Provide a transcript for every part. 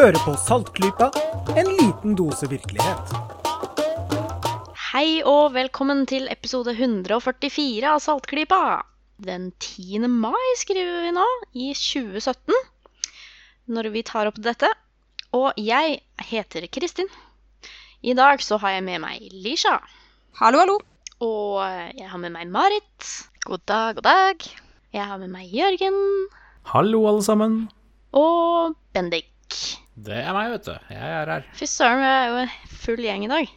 Hører på Saltklypa, en liten dose virkelighet. Hei og velkommen til episode 144 av Saltklypa. Den 10. mai skriver vi nå, i 2017, når vi tar opp dette. Og jeg heter Kristin. I dag så har jeg med meg Lisha. Hallo, hallo. Og jeg har med meg Marit. God dag, god dag. Jeg har med meg Jørgen. Hallo, alle sammen. Og Bendik. Det er meg, vet du. Jeg er her. Fy søren, vi er jo en full gjeng i dag.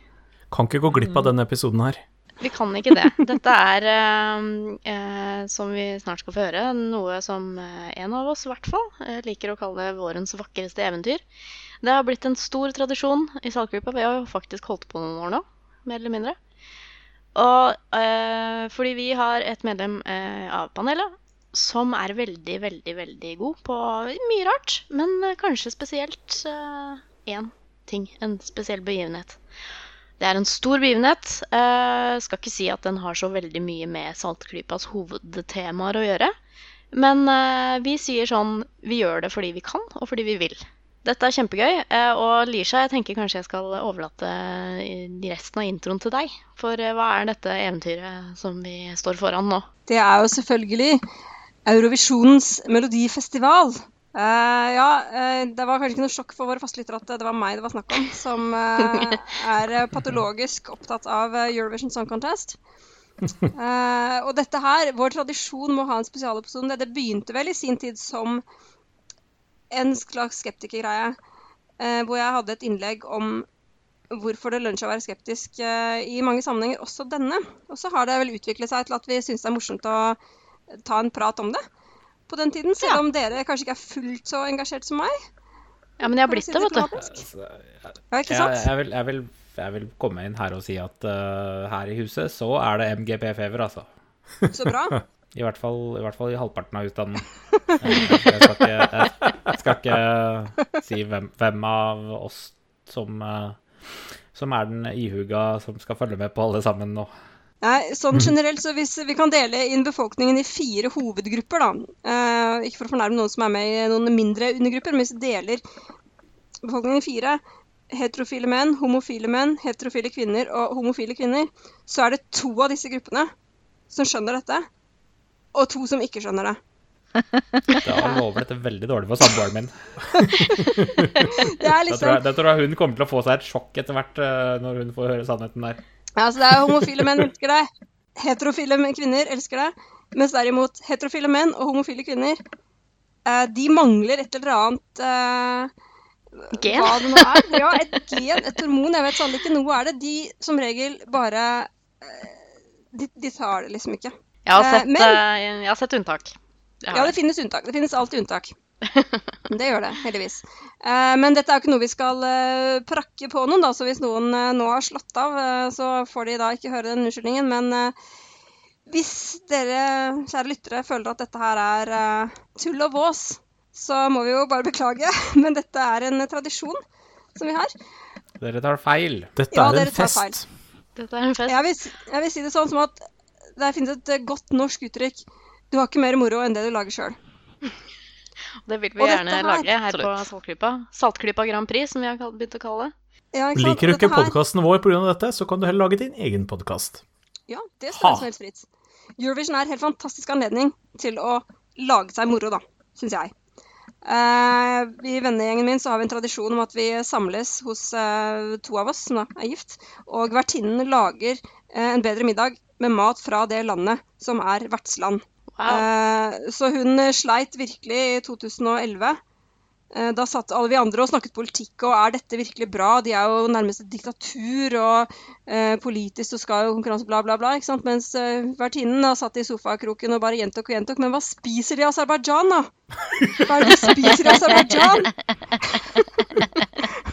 Kan ikke gå glipp av denne episoden her. Vi kan ikke det. Dette er, eh, eh, som vi snart skal få høre, noe som eh, en av oss i hvert fall eh, liker å kalle vårens vakreste eventyr. Det har blitt en stor tradisjon i Saltgruppa. Vi har jo faktisk holdt på noen år nå, mer eller mindre. Og eh, fordi vi har et medlem eh, av panelet som er veldig, veldig, veldig god på mye rart, men eh, kanskje spesielt én ting. En spesiell begivenhet. Det er en stor begivenhet. Eh, skal ikke si at den har så veldig mye med Saltklypas hovedtemaer å gjøre. Men eh, vi sier sånn Vi gjør det fordi vi kan, og fordi vi vil. Dette er kjempegøy. Eh, og Lisha, jeg tenker kanskje jeg skal overlate resten av introen til deg. For eh, hva er dette eventyret som vi står foran nå? Det er jo selvfølgelig Eurovisjonens melodifestival. Uh, ja, uh, det var kanskje ikke noe sjokk for våre fastlyttere at det var meg det var snakk om, som uh, er patologisk opptatt av Eurovision Song Contest. Og dette her, vår tradisjon med å ha en spesialepisode det, det begynte vel i sin tid som en slags skeptikergreie, hvor jeg hadde et innlegg om hvorfor det lønner seg å være skeptisk i mange sammenhenger, også denne. Og så har det vel utviklet seg til at vi syns det er morsomt å ta en prat om det på den tiden, selv Ja. om dere kanskje ikke er fullt så engasjert som meg. Ja, men jeg har blitt si det, vet du. Altså, jeg, Ja, ikke sant? jeg, vil, jeg, vil, jeg vil komme inn her og si at uh, her i huset så er det MGP-fever, altså. Så bra. I hvert fall i, hvert fall i halvparten av husstanden. Eh, Jeg skal ikke, jeg skal ikke si hvem, hvem av oss som, eh, som er den ihuga som skal følge med på alle sammen nå. Nei, sånn generelt, så hvis vi kan dele inn befolkningen i fire hovedgrupper, da. Eh, ikke for å fornærme noen som er med i noen mindre undergrupper, men hvis vi deler befolkningen i fire heterofile menn, homofile menn, heterofile kvinner og homofile kvinner, så er det to av disse gruppene som skjønner dette, og to som ikke skjønner det. Da lover dette veldig dårlig for samboeren min. Det er Da liksom tror, jeg, da tror jeg hun kommer til å få seg et sjokk etter hvert eh, når hun får høre sannheten der. Ja, så det er homofile menn elsker deg. Heterofile kvinner elsker deg. Mens derimot heterofile menn og homofile kvinner, eh, de mangler et eller annet eh, Gen? Hva det nå er. Ja, et gen, et hormon. Jeg vet sannelig ikke noe er det. De som regel bare eh, de, de tar det liksom ikke. Jeg har sett, men- jeg har sett unntak. Har Ja, det det. finnes unntak. Det finnes alltid unntak. Det gjør det, heldigvis. Eh, men dette er jo ikke noe vi skal eh, prakke på noen, da. Så hvis noen eh, nå har slått av, så får de da ikke høre den unnskyldningen. Men hvis dere, kjære lyttere, føler at dette her er tull og vås, så må vi jo bare beklage. Men dette er en tradisjon som vi har. Dere tar feil. Dette Ja, er en fest. Dette er en fest. Jeg vil, jeg vil si det sånn som at det finnes et godt norsk uttrykk. Du har ikke mer moro enn det du lager sjøl. Det vil vi Og gjerne her- lage her på Saltklypa. Saltklypa Grand Prix, som vi har begynt å kalle det. Ja, ikke sant? Liker du Dette ikke podkasten vår pga. dette, så kan du heller lage din egen podkast. Ja, det står hvem som helst fritt. Eurovision er en helt fantastisk anledning til å lage seg moro, da, syns jeg. Uh, I vennegjengen min så har vi en tradisjon om at vi samles hos uh, to av oss som da er gift, og vertinnen lager uh, en bedre middag med mat fra det landet som er vertsland. Wow. Eh, så hun sleit virkelig i 2011. Eh, Da satt alle vi andre og snakket politikk, og er dette virkelig bra? De er jo nærmest et diktatur, og eh, politisk så skal jo konkurranse bla, bla, bla. ikke sant? Mens eh, vertinnen satt i sofakroken og bare gjentok og gjentok. Men hva spiser de i Aserbajdsjan, da? Hva er det de spiser i Aserbajdsjan?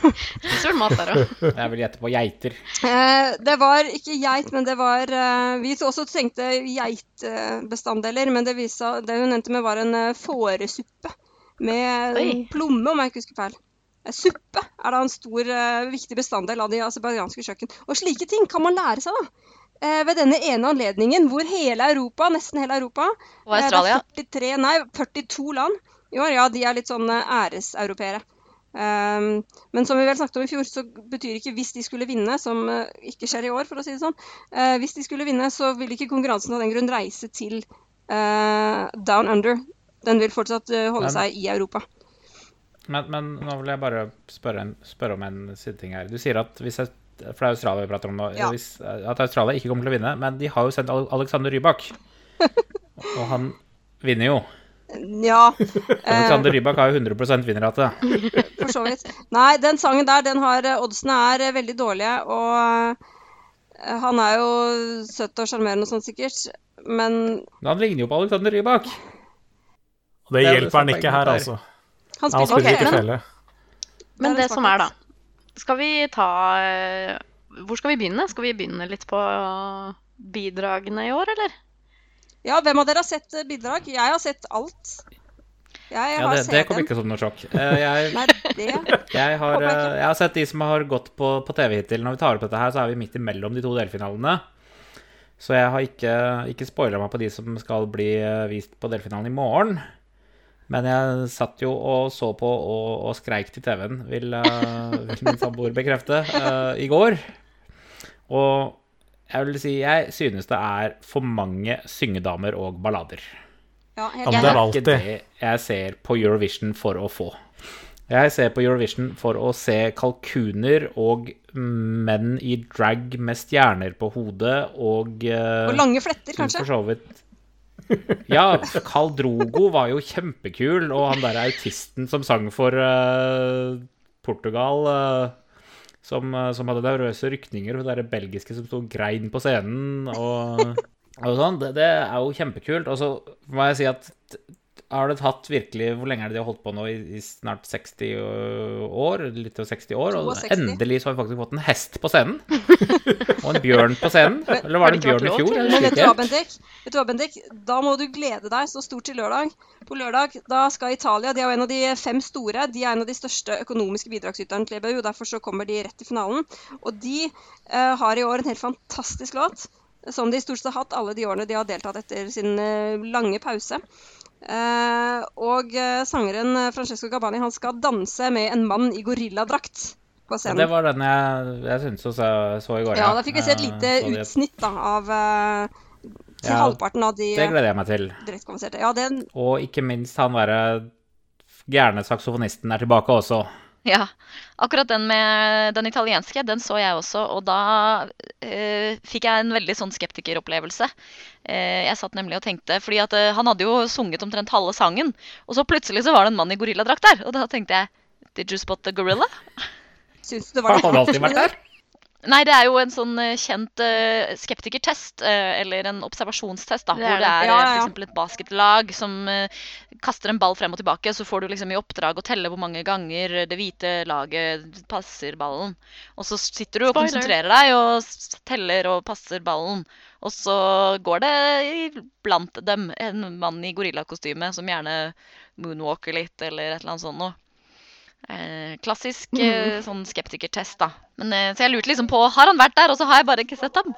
Spiser vel mat der òg. Jeg vil gjette på geiter. Eh, det var ikke geit, men det var eh, Vi også tenkte geitbestanddeler, men det, viste, det hun endte med, var en eh, fåresuppe med Oi. plomme, om jeg ikke husker feil. Eh, Suppe er da en stor, eh, viktig bestanddel av de aserbajdsjanske kjøkken. Og slike ting kan man lære seg, da. Eh, ved denne ene anledningen hvor hele Europa, nesten hele Europa Og Australia. Det er 43, nei, 42 land i år. Ja, de er litt sånn æreseuropeere. Um, men som vi vel snakket om i fjor, så betyr ikke hvis de skulle vinne, som uh, ikke skjer i år, for å si det sånn. Uh, hvis de skulle vinne, så vil ikke konkurransen av den grunn reise til uh, down under. Den vil fortsatt holde men, seg i Europa. Men, men, nå vil jeg bare spørre, en, spørre om en ting her. Du sier at hvis jeg, For det er Australia vi prater om nå. Ja. Hvis, at Australia ikke kommer til å vinne. Men de har jo sendt Alexander Rybak. og han vinner jo. Ja. Alexander Rybak har jo 100 vinnerrate. For så vidt. Nei, den sangen der, den har Oddsene er eh, veldig dårlige. Og eh, han er jo søt og sjarmerende og sånn sikkert, men Men han ligner jo på Alexander Rybak. Og det, det hjelper han ikke her, altså. Han spiller, han spiller ikke felle. Men det som er, da Skal vi ta eh, Hvor skal vi begynne? Skal vi begynne litt på bidragene i år, eller? Ja, hvem av dere har sett eh, bidrag? Jeg har sett alt. Jeg ja, det, det kom ikke som noe sjokk. Eh, jeg, Nei, jeg, har, jeg, har, sett de som har gått på, på TV hittil. Når vi tar opp dette her, så er vi midt imellom de to delfinalene. Så jeg har ikke, ikke spoila meg på de som skal bli vist på delfinalen i morgen. Men jeg satt jo og så på og, og skreik til TV-en, vil, vil min samboer bekrefte, uh, i går. Og jeg vil si jeg synes det er for mange syngedamer og ballader. Ja, helt det er alltid det jeg ser på Eurovision for å få. Jeg ser på Eurovision for å se kalkuner og menn i drag med stjerner på hodet og uh, Og lange fletter, kanskje? For så vidt. Ja, Carl Drogo var jo kjempekul, og han der autisten som sang for uh, Portugal uh, som, eh, som hadde nervøse rykninger. Hun derre belgiske som sto grein på scenen og, og sånn. Det, det, er jo kjempekult. Og så må jeg si at har det tatt virkelig Hvor lenge er det de har holdt på nå? I, i snart 60 år? Litt over 60 år. Og 62. endelig så har vi faktisk fått en hest på scenen. og en bjørn på scenen. Eller var det en bjørn i fjor? Men vet du hva, Bendik? Vet du hva, Bendik? Da må du glede deg så stort til lørdag. På lørdag da skal Italia De er jo en av de fem store. De er en av de største økonomiske bidragsyterne til EBU. Derfor så kommer de rett til finalen. Og de uh, har i år en helt fantastisk låt. Som de stort sett har hatt alle de årene de har deltatt etter sin uh, lange pause. Uh, og uh, sangeren eh, Francesco Gabbani han skal danse med en mann i gorilladrakt på scenen. Ja, det var den jeg, jeg syntes jeg så, så i går. Ja, da fikk vi se et lite uh, utsnitt da, av til ja, halvparten av de Det gleder jeg meg til. Ja, den... Og ikke minst han derre gærne saksofonisten er tilbake også. Ja. Akkurat den med den italienske, den så jeg også. Og da eh, fikk jeg en veldig sånn skeptikeropplevelse. Eh, jeg satt nemlig og tenkte fordi at eh, han hadde jo sunget omtrent halve sangen. Og så plutselig så var det en mann i gorilladrakt der. Og da tenkte jeg Did you spot the gorilla? Syns du det var det? Han hadde alltid vært der? Nei, det er jo en sånn uh, kjent uh, skeptikertest, uh, eller en observasjonstest, da, det hvor det er ja, ja, f.eks. et basketlag som kaster en ball frem og tilbake. Så får du liksom i oppdrag å telle hvor mange ganger det hvite laget passer ballen. Og så sitter du og Spoiler. konsentrerer deg og teller og passer ballen. Og så går det blant dem en mann i gorillakostyme som gjerne moonwalker litt, eller et eller annet sånt noe. Eh, klassisk eh, mm. sånn skeptikertest, da. Men, eh, så jeg lurte liksom på Har han vært der, og så har jeg bare ikke sett ham.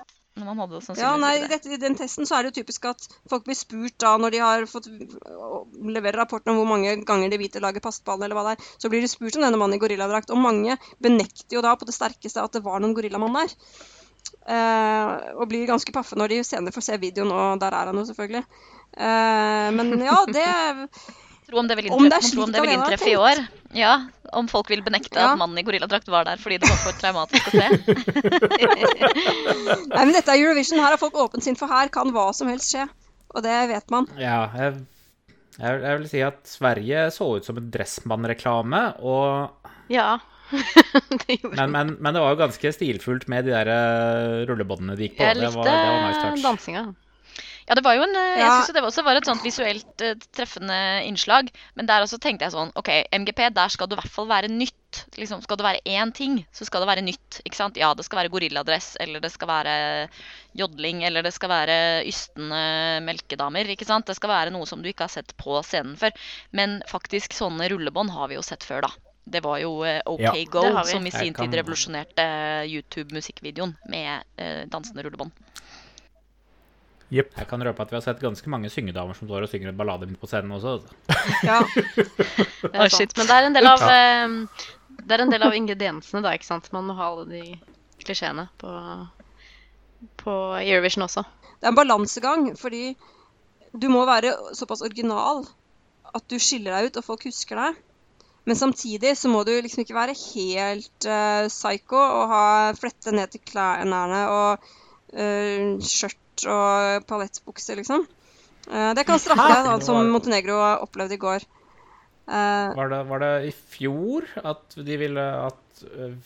ja, nei, I den testen så er det jo typisk at folk blir spurt da når de har fått levere rapporten om hvor mange ganger det hvite laget passet ballen, eller hva det er, så blir de spurt om denne mannen i gorilladrakt. Og mange benekter jo da på det sterkeste at det var noen gorillamann der. Uh, og blir ganske paffe når de senere får se videoen, og der er han jo selvfølgelig. Uh, men ja, det Tro om det vil inntreffe, om det vil inntreffe i år. Ja, Om folk vil benekte ja. at mannen i gorilladrakt var der fordi det var for traumatisk å se. Nei, men dette er Eurovision. Her har folk åpent sinn, for her kan hva som helst skje. Og det vet man. Ja, jeg, jeg vil si at Sverige så ut som en Dressmann-reklame, og Ja. det men, men, men, det var jo ganske stilfullt med de der uh, rullebåndene de gikk på. Jeg likte det var, det var nice dansinga. Ja, det var jo en eh, Jeg syns det også var et sånt visuelt uh, treffende innslag. Men der også tenkte jeg sånn OK, MGP, der skal det i hvert fall være nytt. Liksom, skal det være én ting, så skal det være nytt. ikke sant? Ja, det skal være gorilladress, eller det skal være jodling, eller det skal være ystende melkedamer. ikke sant? Det skal være noe som du ikke har sett på scenen før. Men faktisk sånne rullebånd har vi jo sett før, da. Det var jo uh, OK ja, Go som i sin kan... tid revolusjonerte YouTube-musikkvideoen med uh, dansende rullebånd. Yep. Jeg kan røpe at vi har sett ganske mange syngedamer som står og synger en ballade på scenen også. altså. Ja. Det er sant. Men det er en del av, eh, det er en del av ingrediensene, da, ikke sant. Man må ha alle de klisjeene på, på Eurovision også. Det er en balansegang, fordi du må være såpass original at du skiller deg ut og folk husker deg. Men samtidig så må du liksom ikke være helt uh, psycho og ha flette ned til klærne og uh, skjørt og palettbukse, liksom. Uh, det kan straffe deg, da, som Montenegro opplevde i går. Var det, var, det, i fjor at de ville at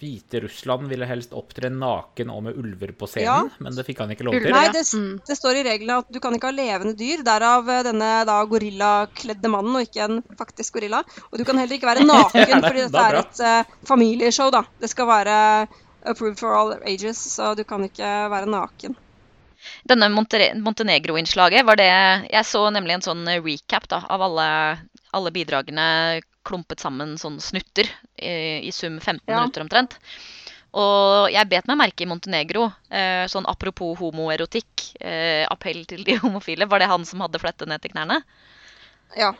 Hviterussland ville helst opptre naken og med ulver på scenen, ja. men det fikk han ikke lov til? Nei, det, mm. det, står i reglene at du kan ikke ha levende dyr. Derav eh, denne da gorillakledde mannen, og ikke en faktisk gorilla. Og du kan heller ikke være naken, fordi dette er et uh, familieshow, da. Det skal være approved for all ages, så du kan ikke være naken. Denne Montenegro-innslaget var det Jeg så nemlig en sånn recap da, av alle, alle bidragene klumpet sammen sånn snutter, i, i sum 15 ja. minutter omtrent. Og jeg bet meg merke i Montenegro, eh, sånn apropos homoerotikk, eh, appell til de homofile. Var det han som hadde flettet ned til knærne? Ja.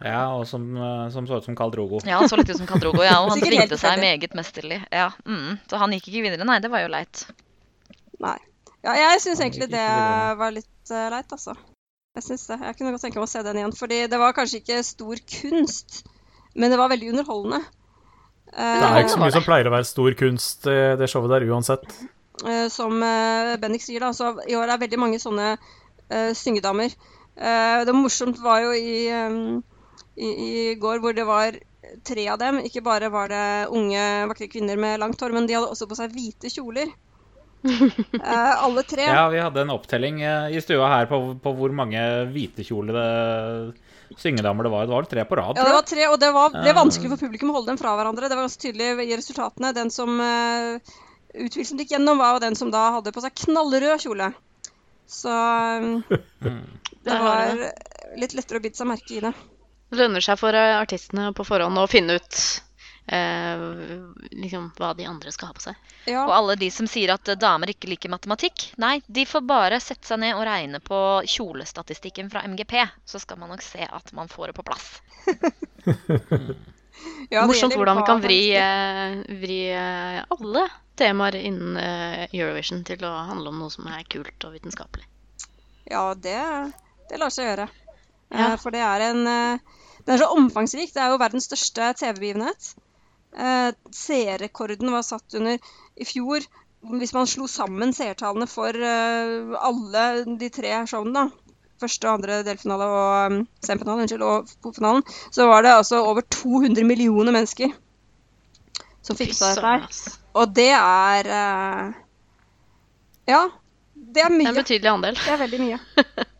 Ja, og som, eh, som, så ut som Karl Drogo. Ja, han så litt ut som Karl Drogo, ja, og han svingte seg meget mesterlig. Ja, mm, så han gikk ikke videre, nei. Det var jo leit. Nei. Ja, jeg syns egentlig det var litt uh, leit, altså. Jeg synes det. Jeg kunne godt tenke meg å se den igjen. Fordi det var kanskje ikke stor kunst. Men det var veldig underholdende. Det er ikke så mye som pleier å være stor kunst, det showet der, uansett. Uh, som eh, Bennik sier, da, så i år er veldig mange sånne uh, syngedamer. Uh, det morsomt var jo i, um, i, i, går hvor det var tre av dem. Ikke bare var det unge, vakre kvinner med langt hår, men de hadde også på seg hvite kjoler. Uh, alle tre. Ja, vi hadde en opptelling i stua her på, på hvor mange hvitekjolede syngedamer det var. Det var tre på rad. Ja, det var tre, og det var, ble vanskelig for publikum å holde dem fra hverandre. Det var ganske tydelig i resultatene. Den som uh, utvilsomt gikk gjennom, var den som da hadde på seg knallrød kjole. Så um, det var litt lettere å bite seg merke i det. Det lønner seg for eh, artistene på forhånd å finne ut eh, liksom, hva de andre skal ha på seg. Ja. Og alle de som sier at damer ikke liker matematikk, nei, de får bare sette seg ned og regne på kjolestatistikken fra MGP, så skal man nok se at man får det på plass. ja, Morsomt hvordan vi kan vri, eh, vri eh, alle temaer innen Eurovision til å handle om noe som er kult og vitenskapelig. Ja, det, det lar seg gjøre. Ja. For det er en Den er så omfangsrik. Det er jo verdens største TV-begivenhet. Eh, Seerrekorden var satt under i fjor. Hvis man slo sammen seertallene for eh, alle de tre showene, da, første og andre delfinale og um, semifinale, unnskyld, og finalen, så var det altså over 200 millioner mennesker som fiksa dette her. Og det er eh, Ja, det er mye. Det er en betydelig andel. Det er veldig mye.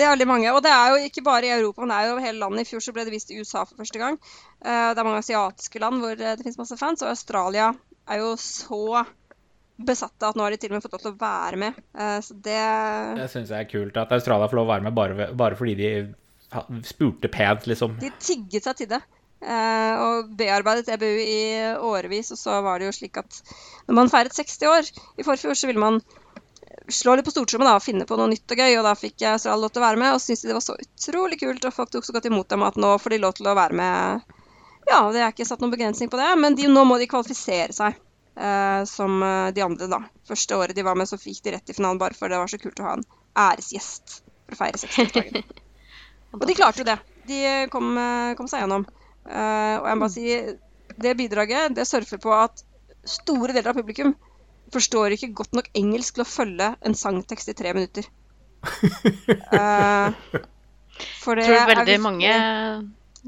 Det er veldig mange. Og det er jo ikke bare i Europa, men det er jo over hele landet. I fjor så ble det vist i USA for første gang. Uh, det er mange asiatiske land hvor det finnes masse fans. Og Australia er jo så besatte at nå har de til og med fått lov til å være med. Uh, så det Det syns jeg er kult at Australia får lov til å være med bare, bare, fordi de spurte pent, liksom. De tigget seg til det. Og bearbeidet EBU i årevis. Og så var det jo slik at når man feiret 60 år i forfjor, så ville man slå litt på stortrommet og finne på noe nytt og gøy. Og da fikk jeg Astral lov til å være med, og syntes de det var så utrolig kult. Og folk tok så godt imot dem at nå får de lov til å være med. Ja, det er ikke satt noen begrensning på det, men de, nå må de kvalifisere seg. Eh, som eh, de andre, da. Første året de var med, så fikk de rett i finalen bare for det var så kult å ha en æresgjest for å feire 60-årsdagen. og de klarte jo det. De kom, eh, kom seg gjennom. Eh, og jeg må bare si det bidraget det surfer på at store deler av publikum forstår ikke godt nok engelsk til å følge en sangtekst i tre minutter. uh, for det Tror veldig er mange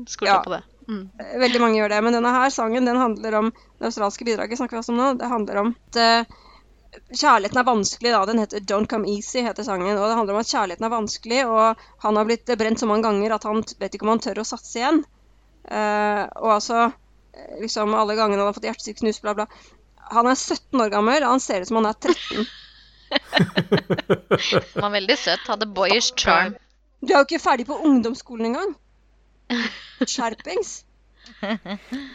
skulle ja, på det. Mm. Veldig mange gjør det. Men denne her sangen den handler om det australske bidraget. snakker vi også om nå. Det handler om at uh, kjærligheten er vanskelig. da, Den heter 'Don't Come Easy'. heter sangen, og Det handler om at kjærligheten er vanskelig, og han har blitt brent så mange ganger at han vet ikke om han tør å satse igjen. Uh, og altså liksom alle gangene han har fått hjertesykk bla, bla. Han er 17 år gammel, og han ser ut som han er 13. han var veldig søt. Hadde boyish charm. Du er jo ikke ferdig på ungdomsskolen engang. Skjerpings.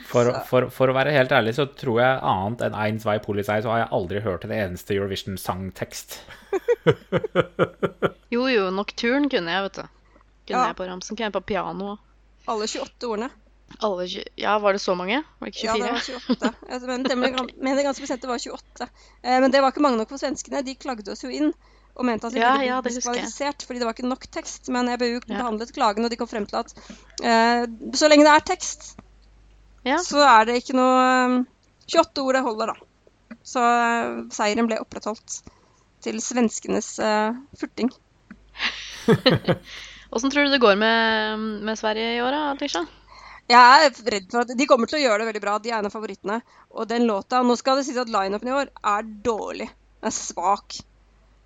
For, for, for, å være helt ærlig så tror jeg annet enn Ein Zwei Polizei så har jeg aldri hørt en eneste Eurovision-sangtekst. jo, jo, Nocturne kunne jeg, vet du. Kunne ja. jeg på ramsen. Kunne jeg på piano. Alle 28 ordene. Alle, ja, var det så mange? Var det ikke 24? Ja, det var 28. Jeg mener, ganske bestemt det var 28. Eh, men det var ikke mange nok for svenskene. De klagde oss jo inn og mente at vi ja, ville ja, diskvalifisert fordi det var ikke nok tekst. Men EBU behandlet klagen, og de kom frem til at uh, så lenge det er tekst, ja. så er det ikke noe 28 eh, ord det holder, da. Så uh, seieren ble opprettholdt til svenskenes uh, furting. Åssen tror du det går med, med Sverige i år, Atisha? Jeg er redd for at De kommer til å gjøre det veldig bra. De er en av favorittene. Og den låta Nå skal det sies at lineupen i år er dårlig. Den er svak.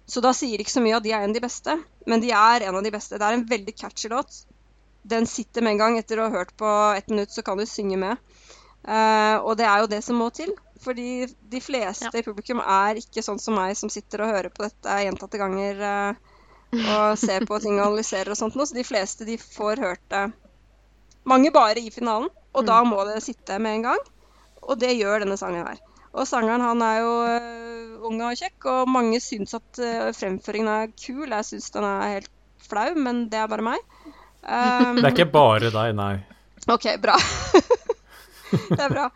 Så da sier ikke så mye at de er en av de beste, men de er en av de beste. Det er en veldig catchy låt. Den sitter med en gang. Etter å ha hørt på ett minutt, så kan du synge med. Uh, og det er jo det som må til. Fordi de fleste ja. i publikum er ikke sånn som meg, som sitter og hører på dette gjentatte ganger uh, og ser på ting og analyserer og sånt noe. Så de fleste de får hørt det Mange bare i finalen, og mm. da må det sitte med en gang. Og det gjør denne sangen her. Og sangeren han er jo uh, ung og kjekk, og mange syns at uh, fremføringen er kul. Jeg syns den er helt flau, men det er bare meg. Um, det er ikke bare deg, nei. OK, bra. det er bra.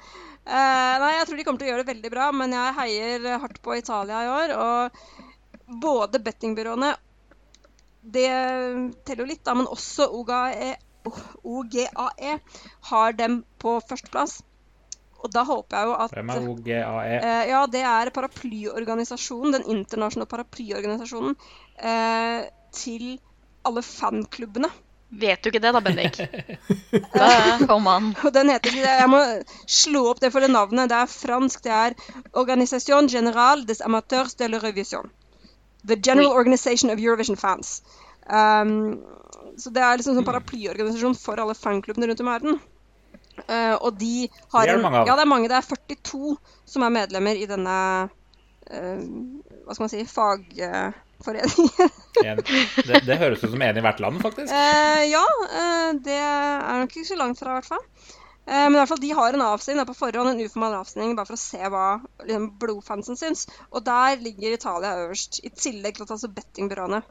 Uh, nei, jeg tror de kommer til å gjøre det veldig bra, men jeg heier hardt på Italia i år. Og både bettingbyråene Det teller jo litt, da, men også OGAE, OGAE har dem på førsteplass. Og da håper jeg jo at Hvem er OGAE? Eh, ja, det er paraplyorganisasjonen, den internasjonale paraplyorganisasjonen eh, til alle fanklubbene. Vet du ikke det da, Bendik? Kom an. Den heter, jeg må slå opp det for det navnet. Det er fransk. Det er Organisation General des Amateurs de la Revision. The General. Organization of Eurovision Fans. Um, så det er liksom en paraplyorganisasjon for alle fanklubbene rundt om i verden. Uh, og de har det er det mange av. Ja, det er mange. Det er 42 som er medlemmer i denne uh, Hva skal man si fagforeningen. det, det, høres ut som en i hvert land, faktisk. Uh, ja, det er nok ikke så langt fra, i hvert fall. men i hvert fall de har en avstilling på forhånd, en uformell avstilling, bare for å se hva liksom, blodfansen syns. Og der ligger Italia øverst, i tillegg til at altså bettingbyråene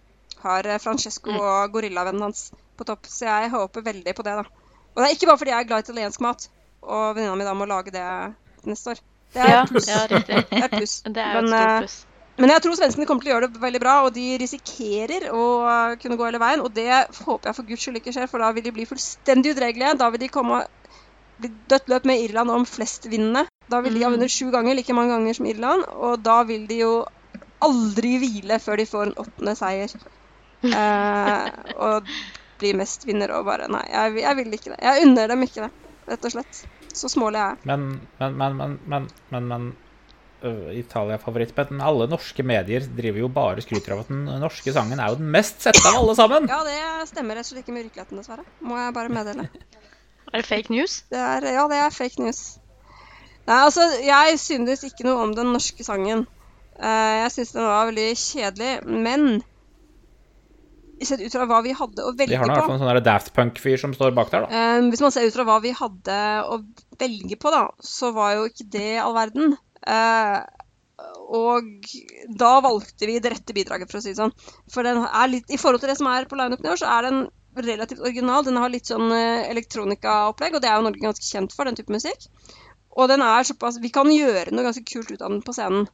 har Francesco mm. og gorillavennen hans på topp. Så jeg håper veldig på det, da. Og det er ikke bare fordi jeg er glad i italiensk mat, og venninna mi da må lage det neste år. Det er ja, pluss. Ja, riktig. Det er pluss. Det er men, et stort eh, pluss. Men jeg tror svenskene kommer til å gjøre det veldig bra, og de risikerer å kunne gå hele veien. Og det håper jeg for guds skyld ikke skjer, for da vil de bli fullstendig udregelige. Da vil de komme bli dødt løp med Irland om flest vinnende. Da vil de ha mm. vunnet sju ganger, like mange ganger som Irland. Og da vil de jo aldri hvile før de får en åttende seier. Eh, og blir mest vinner og bare Nei, jeg, jeg, vil ikke det. Jeg unner dem ikke det, rett og slett. Så smålig er jeg. Men, men, men, men, men, men, men uh, Italia-favoritt. Men alle norske medier driver jo bare skryter av at den norske sangen er jo den mest sette av alle sammen. Ja, det stemmer rett og slett ikke med virkeligheten, dessverre. Må jeg bare meddele. Er det fake news? Det er, ja, det er fake news. Nei, altså, jeg synes ikke noe om den norske sangen. Uh, jeg synes den var veldig kjedelig. Men sett ut fra hva vi hadde å velge på De har i hvert fall en sånn Daft Punk-fyr som står bak der, da. Um, hvis man ser ut fra hva vi hadde å velge på, da, så var jo ikke det all verden. Uh, og da valgte vi det rette bidraget, for å si det sånn. For den er litt, i forhold til det som er på lineupen i år, så er den relativt original. Den har litt sånn uh, elektronikaopplegg, og det er jo Norge ganske kjent for, den type musikk. Og den er såpass Vi kan gjøre noe ganske kult ut av den på scenen.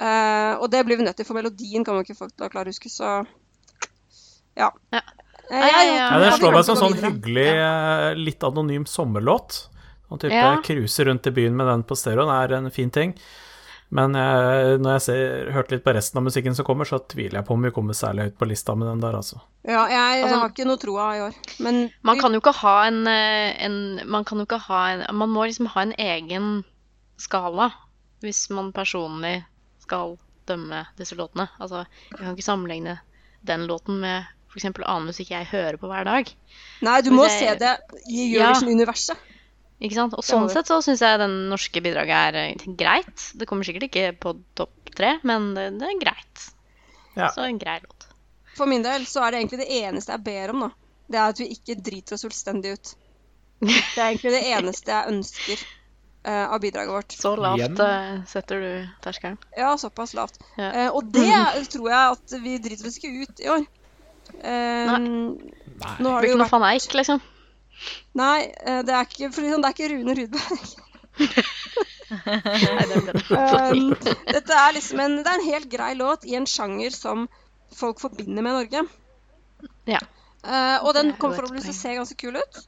Uh, og det blir vi nødt til, for melodien kan vi ikke få klare å huske, så ja. ja. ja det slår meg som sånn hyggelig, eh, litt anonym sommerlåt. Sånn type ja. cruise rundt i byen med den på stereoen er en fin ting. Men jeg, når jeg ser, hørte litt på resten av musikken som kommer, så tviler jeg på om vi kommer særlig høyt på lista med den der, altså. Ja, jeg, altså, har ikke noe troa i år, men Man kan jo ikke ha en, eh, en, Man kan jo ikke ha en Man må liksom ha en egen skala hvis man personlig skal dømme disse låtene. Altså, vi kan ikke sammenligne den låten med f.eks. annen musikk jeg hører på hver dag. Nei, du må jeg, se det i Eurovision-universet. Ja, ikke sant? Og sånn sett så syns jeg den norske bidraget er eh, greit. Det kommer sikkert ikke på topp tre, men det, det, er greit. Ja. Så en grei låt. For min del så er det egentlig det eneste jeg ber om, da. Det er at vi ikke driter oss fullstendig ut. Det er egentlig det eneste jeg ønsker uh, av bidraget vårt. Så lavt uh, setter du terskelen? Ja, såpass lavt. Ja. Uh, og det tror jeg at vi driter oss ikke ut i år. Nei. Nei. Nå har det blir ikke noe vært... van Eijk, liksom? Nei, det er ikke, for liksom, det er ikke Rune Rudberg. Nei, det ble det. um, dette er liksom en, det er en helt grei låt i en sjanger som folk forbinder med Norge. Ja. Uh, og den kommer forhåpentligvis til å se ganske kul ut.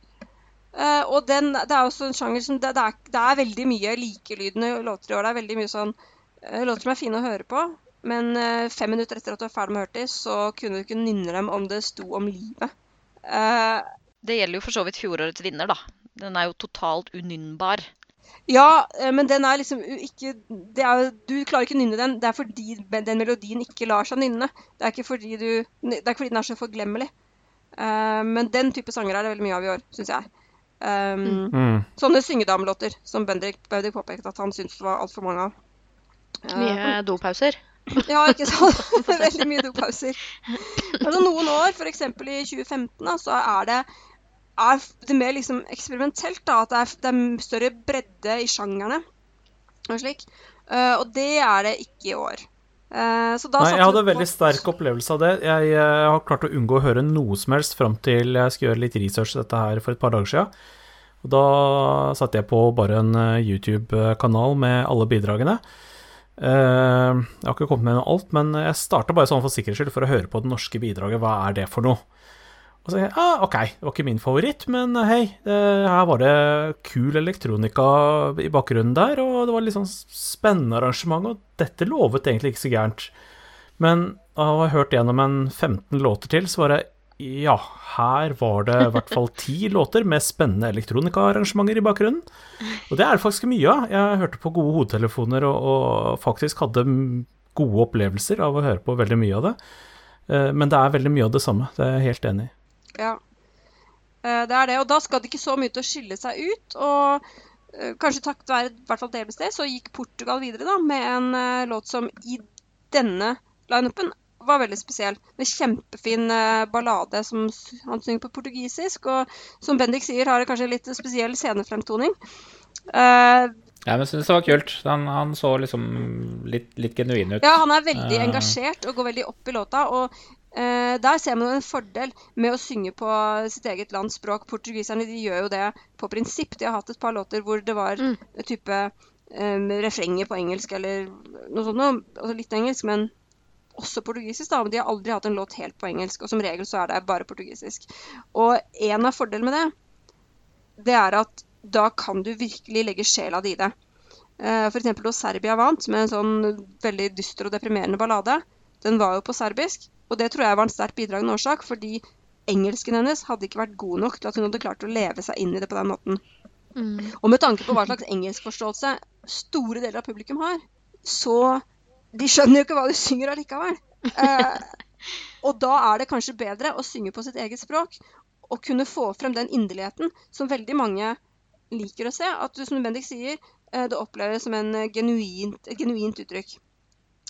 Uh, og den, det er også en sjanger som det, det, er, det, er, veldig mye likelydende låter i år. Det er veldig mye sånn uh, låter som er fine å høre på. Men uh, fem minutter etter at du er ferdig med dem, så kunne du ikke nynne dem om det sto om livet. det gjelder jo for så vidt fjorårets vinner, da. Den er jo totalt unynnbar. Ja, men den er liksom ikke er, Du klarer ikke å nynne den. Det er fordi den melodien ikke lar seg nynne. Det er ikke fordi, du, det er ikke fordi den er så forglemmelig. men den type sanger er det veldig mye av i år, syns jeg. Um, mm. Sånne syngedamelåter som Bendik, Bendik påpekte at han syntes det var altfor mange av. Uh, mye dopauser? Ja, ikke sant? Veldig mye dopauser. Altså, noen år, f.eks. i 2015, da, så er det, er det mer liksom eksperimentelt. Da, at det er, det er, større bredde i sjangerne og slik. Uh, og det er det ikke i år. Uh, Nei, jeg hadde en veldig sterk opplevelse av det. Jeg, jeg, har klart å unngå å høre noe som helst fram til jeg skulle gjøre litt research dette her for et par dager. Og da satte jeg på bare en eh, YouTube-kanal med alle bidragene. Uh, jeg har ikke kommet med alt, men jeg starta bare sånn for sikkerhets skyld for å høre på det norske bidraget. Hva er det for noe? Og så jeg, ah, ok, det var ikke min favoritt, men hei, her var det kul elektronika i bakgrunnen der, og det var litt sånn spennende arrangement, og dette lovet egentlig ikke så gærent. Men da jeg har hørt gjennom en 15 låter til, så var det ja, her var det i hvert fall ti låter med spennende elektronikaarrangementer i bakgrunnen. Og det er det faktisk mye av. Jeg hørte på gode hodetelefoner og, og faktisk hadde gode opplevelser av å høre på veldig mye av det. Eh, men det er veldig mye av det samme, det er jeg helt enig i. Ja. Eh, det er det. Og da skal det ikke så mye til å skille seg ut. Og eh, kanskje takket være i hvert fall delvis det, så gikk Portugal videre da, med en låt som i denne lineupen var veldig spesiell. En kjempefin uh, ballade som han synger på portugisisk. Og som Bendik sier, har det kanskje litt spesiell scenefremtoning. Uh, ja, men jeg synes det var kult. Han, han så liksom litt, litt, genuin ut. Ja, han er veldig engasjert og går veldig opp i låta. Og uh, der ser man en fordel med å synge på sitt eget lands språk. Portugiserne de gjør jo det på prinsipp. De har hatt et par låter hvor det var mm. type um, refrenger på engelsk eller noe sånt. Noe, altså litt engelsk, men også portugisisk. da, men De har aldri hatt en låt helt på engelsk, og som regel så er det bare portugisisk. Og en av fordelene med det, det er at da kan du virkelig legge sjela di i det. Uh, F.eks. da Serbia vant med en sånn veldig dyster og deprimerende ballade. Den var jo på serbisk. Og det tror jeg var en sterkt bidragende årsak, fordi engelsken hennes hadde ikke vært god nok til at hun hadde klart å leve seg inn i det på den måten. Mm. Og med tanke på hva slags engelskforståelse store deler av publikum har, så De skjønner jo ikke hva de synger allikevel. Eh, og da er det kanskje bedre å synge på sitt eget språk og kunne få frem den inderligheten som veldig mange liker å se. At du, som Bendik sier, eh, det oppleves som en genuint, et genuint uttrykk.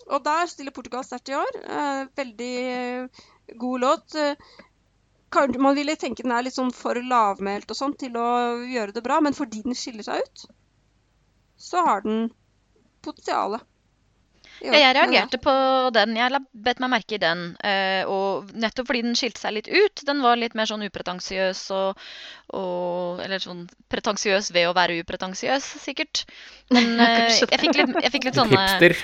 Og der stiller Portugal sterkt i år. Eh, veldig god låt. Man ville tenke den er litt sånn for lavmælt og sånn til å gjøre det bra, men fordi den skiller seg ut, så har den potensialet. Ja, jeg reagerte på den. Jeg bet meg merke i den. og nettopp fordi den skilte seg litt ut. Den var litt mer sånn upretensiøs og, og Eller sånn pretensiøs ved å være upretensiøs, sikkert. Men jeg fikk litt, jeg fikk litt sånne Hipster.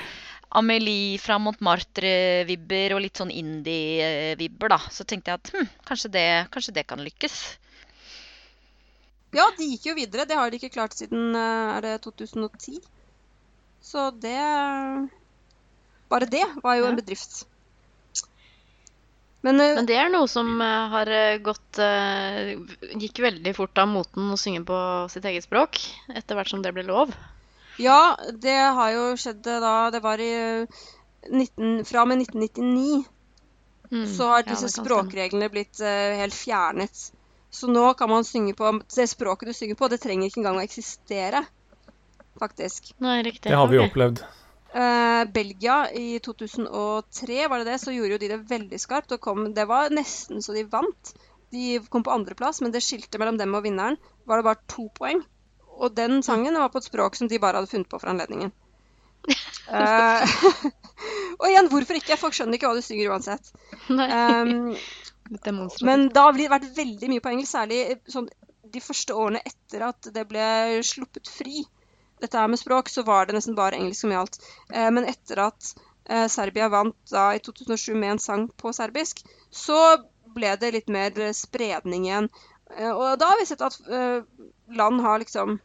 Amelie fra Montmartre-vibber og litt sånn indie-vibber, da. Så tenkte jeg at hm, kanskje, det, kanskje, det, kan lykkes. Ja, de gikk jo videre. Det har de ikke klart siden eh, er det 2010. Så det Bare det var jo ja. en bedrift. Men, uh, Men, det er noe som uh, har gått uh, Gikk veldig fort av moten å synge på sitt eget språk etter hvert som det ble lov. Ja, det har jo skjedd eh, da Det var i 19, eh, fra og med 1999. Mm, så har disse ja, språkreglene blitt uh, helt fjernet. Så nå kan man synge på Det språket du synger på, det trenger ikke engang å eksistere, faktisk. Nei, riktig. Det har vi okay. opplevd. Uh, Belgia i 2003, var det det, så gjorde jo de det veldig skarpt. Og kom, det var nesten så de vant. De kom på andreplass, men det skilte mellom dem og vinneren var det bare to poeng. Og den sangen var på et språk som de bare hadde funnet på for anledningen. uh, og igjen, hvorfor ikke? Folk skjønner ikke hva du synger uansett. Um, men da har det vært veldig mye på engelsk, særlig sånn, de første årene etter at det ble sluppet fri. Dette her med språk, så var det nesten bare engelsk som gjaldt. Eh, men etter at eh, Serbia vant da i 2007 med en sang på serbisk, så ble det litt mer spredning igjen. Eh, og da har vi sett at eh, land har liksom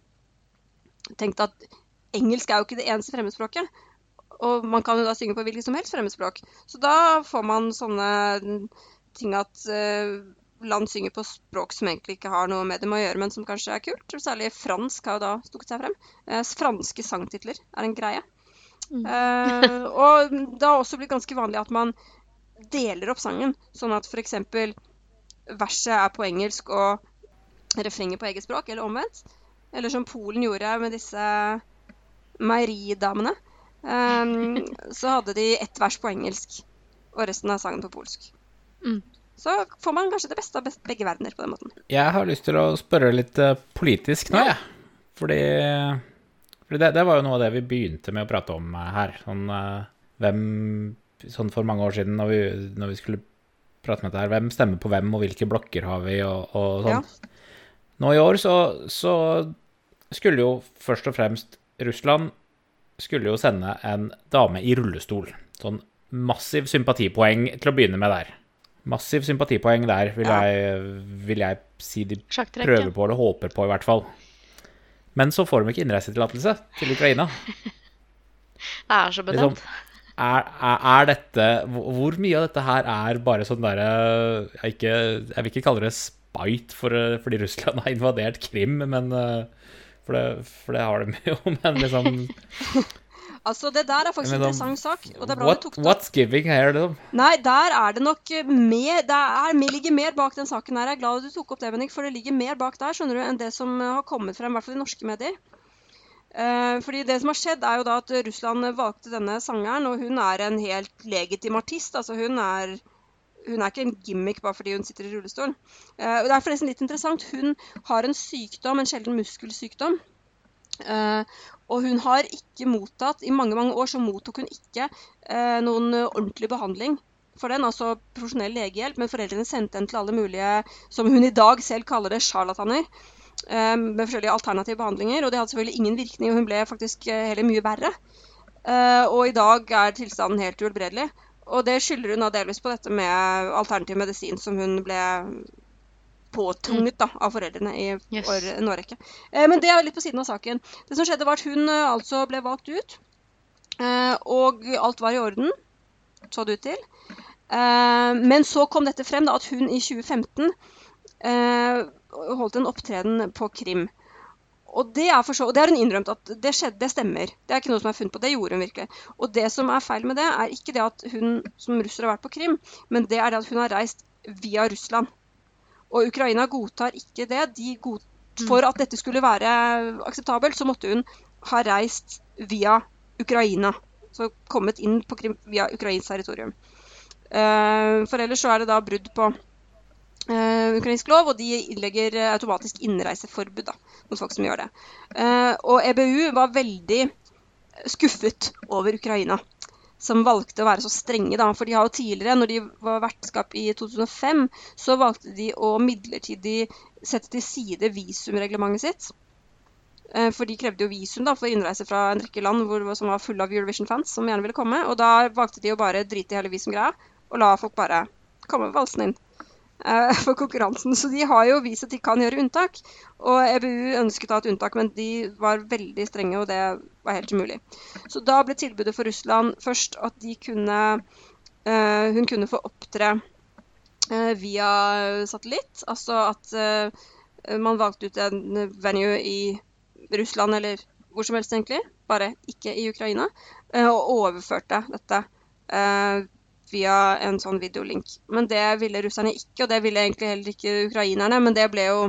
tenkt at engelsk er jo ikke det eneste fremmedspråket. Og man kan jo da synge på hvilket som helst fremmedspråk. Så da får man sånne ting at uh, land synger på språk som egentlig ikke har noe med dem å gjøre, men som kanskje er kult. Særlig fransk har jo da stukket seg frem. Uh, franske sangtitler er en greie. Mm. Uh, og det har også blitt ganske vanlig at man deler opp sangen, sånn at f.eks. verset er på engelsk og refrenget på eget språk, eller omvendt. Eller som Polen gjorde med disse meieridamene. Um, så hadde de ett vers på engelsk og resten av sangen på polsk. Mm. Så får man kanskje det beste av begge verdener på den måten. Jeg har lyst til å spørre litt uh, politisk nå, jeg. Ja. Fordi, fordi det, det, var jo noe av det vi begynte med å prate om uh, her. Sånn uh, hvem sånn for mange år siden når vi, når vi, skulle prate med dette her, hvem stemmer på hvem, og hvilke blokker har vi, og, og sånn. Ja. Nå i år så, så, skulle jo først og fremst Russland skulle jo sende en dame i rullestol. Sånn massiv sympatipoeng til å begynne med der. Massiv sympatipoeng der, vil, ja. jeg, vil jeg, si de prøver på eller håper på, i hvert fall. Men så får de ikke innreisetillatelse til Ukraina. Det er så bedømt. Liksom, er, er, er, dette Hvor mye av dette her er bare sånn derre jeg, jeg, vil ikke kalle det spite for, fordi Russland har invadert Krim, men For det, for det har de jo, men liksom Altså, Det der er faktisk en interessant sak. og det er bra what, du tok det What's giving her, liksom? Nei, der er det nok mer Det er, ligger mer bak den saken her. Jeg er glad du tok opp det, Bennik, for det ligger mer bak der skjønner du, enn det som har kommet frem, i hvert fall i norske medier. Eh, fordi det som har skjedd, er jo da at Russland valgte denne sangeren, og hun er en helt legitim artist. Altså hun er, hun er ikke en gimmick bare fordi hun sitter i rullestol. Og det er forresten litt interessant. Hun har en sykdom, en sjelden muskelsykdom. Uh, og hun har ikke mottatt I mange mange år så mottok hun ikke uh, noen ordentlig behandling for den, altså profesjonell legehjelp, men foreldrene sendte henne til alle mulige, som hun i dag selv kaller det, sjarlataner. Eh, med forskjellige alternative behandlinger. Og det hadde selvfølgelig ingen virkning, og hun ble faktisk eh, heller mye verre. Eh, og i dag er tilstanden helt uhelbredelig. Og det skylder hun da delvis på dette med alternativ medisin som hun ble påtvunget da, av foreldrene i yes. en årrekke. men det er litt på siden av saken. Det som skjedde, var at hun altså ble valgt ut. og alt var i orden, så det ut til. men så kom dette frem, da, at hun i 2015 holdt en opptreden på Krim. Og det er, så, og det har hun innrømt at det skjedde, det stemmer. Det er ikke noe som er funnet på. Det gjorde hun virkelig. Og det som er feil med det, er ikke det at hun som russer har vært på Krim, men det er det at hun har reist via Russland. Og Ukraina godtar ikke det. De god, mm. for at dette skulle være akseptabelt, så måtte hun ha reist via Ukraina. Så kommet inn på Krim via ukrainsk territorium. Uh, for ellers så er det da brudd på Uh, ukrainsk lov, og de innlegger automatisk innreiseforbud da, mot folk som gjør det. Uh, og EBU var veldig skuffet over Ukraina, som valgte å være så strenge. da, For de har jo tidligere, når de var vertskap i 2005, så valgte de å midlertidig sette til side visumreglementet sitt. For de krevde jo visum da, for innreise fra en rekke land hvor, som var fulle av Eurovision-fans som gjerne ville komme. Og da valgte de å bare drite i hele visumgreia og la folk bare komme valsende inn. Eh, for konkurransen. Så de har jo vist at de kan gjøre unntak. Og EBU ønsket da et unntak, men de var veldig strenge, og det var helt umulig. Så da ble tilbudet for Russland først at kunne uh, Hun kunne få opptre uh, via satellitt. Altså at man valgte ut en venue i Russland eller hvor som helst, egentlig. Bare ikke i Ukraina. og overførte dette via en sånn videolink. Men det ville russerne ikke, og det ville egentlig heller ikke ukrainerne. Men det ble jo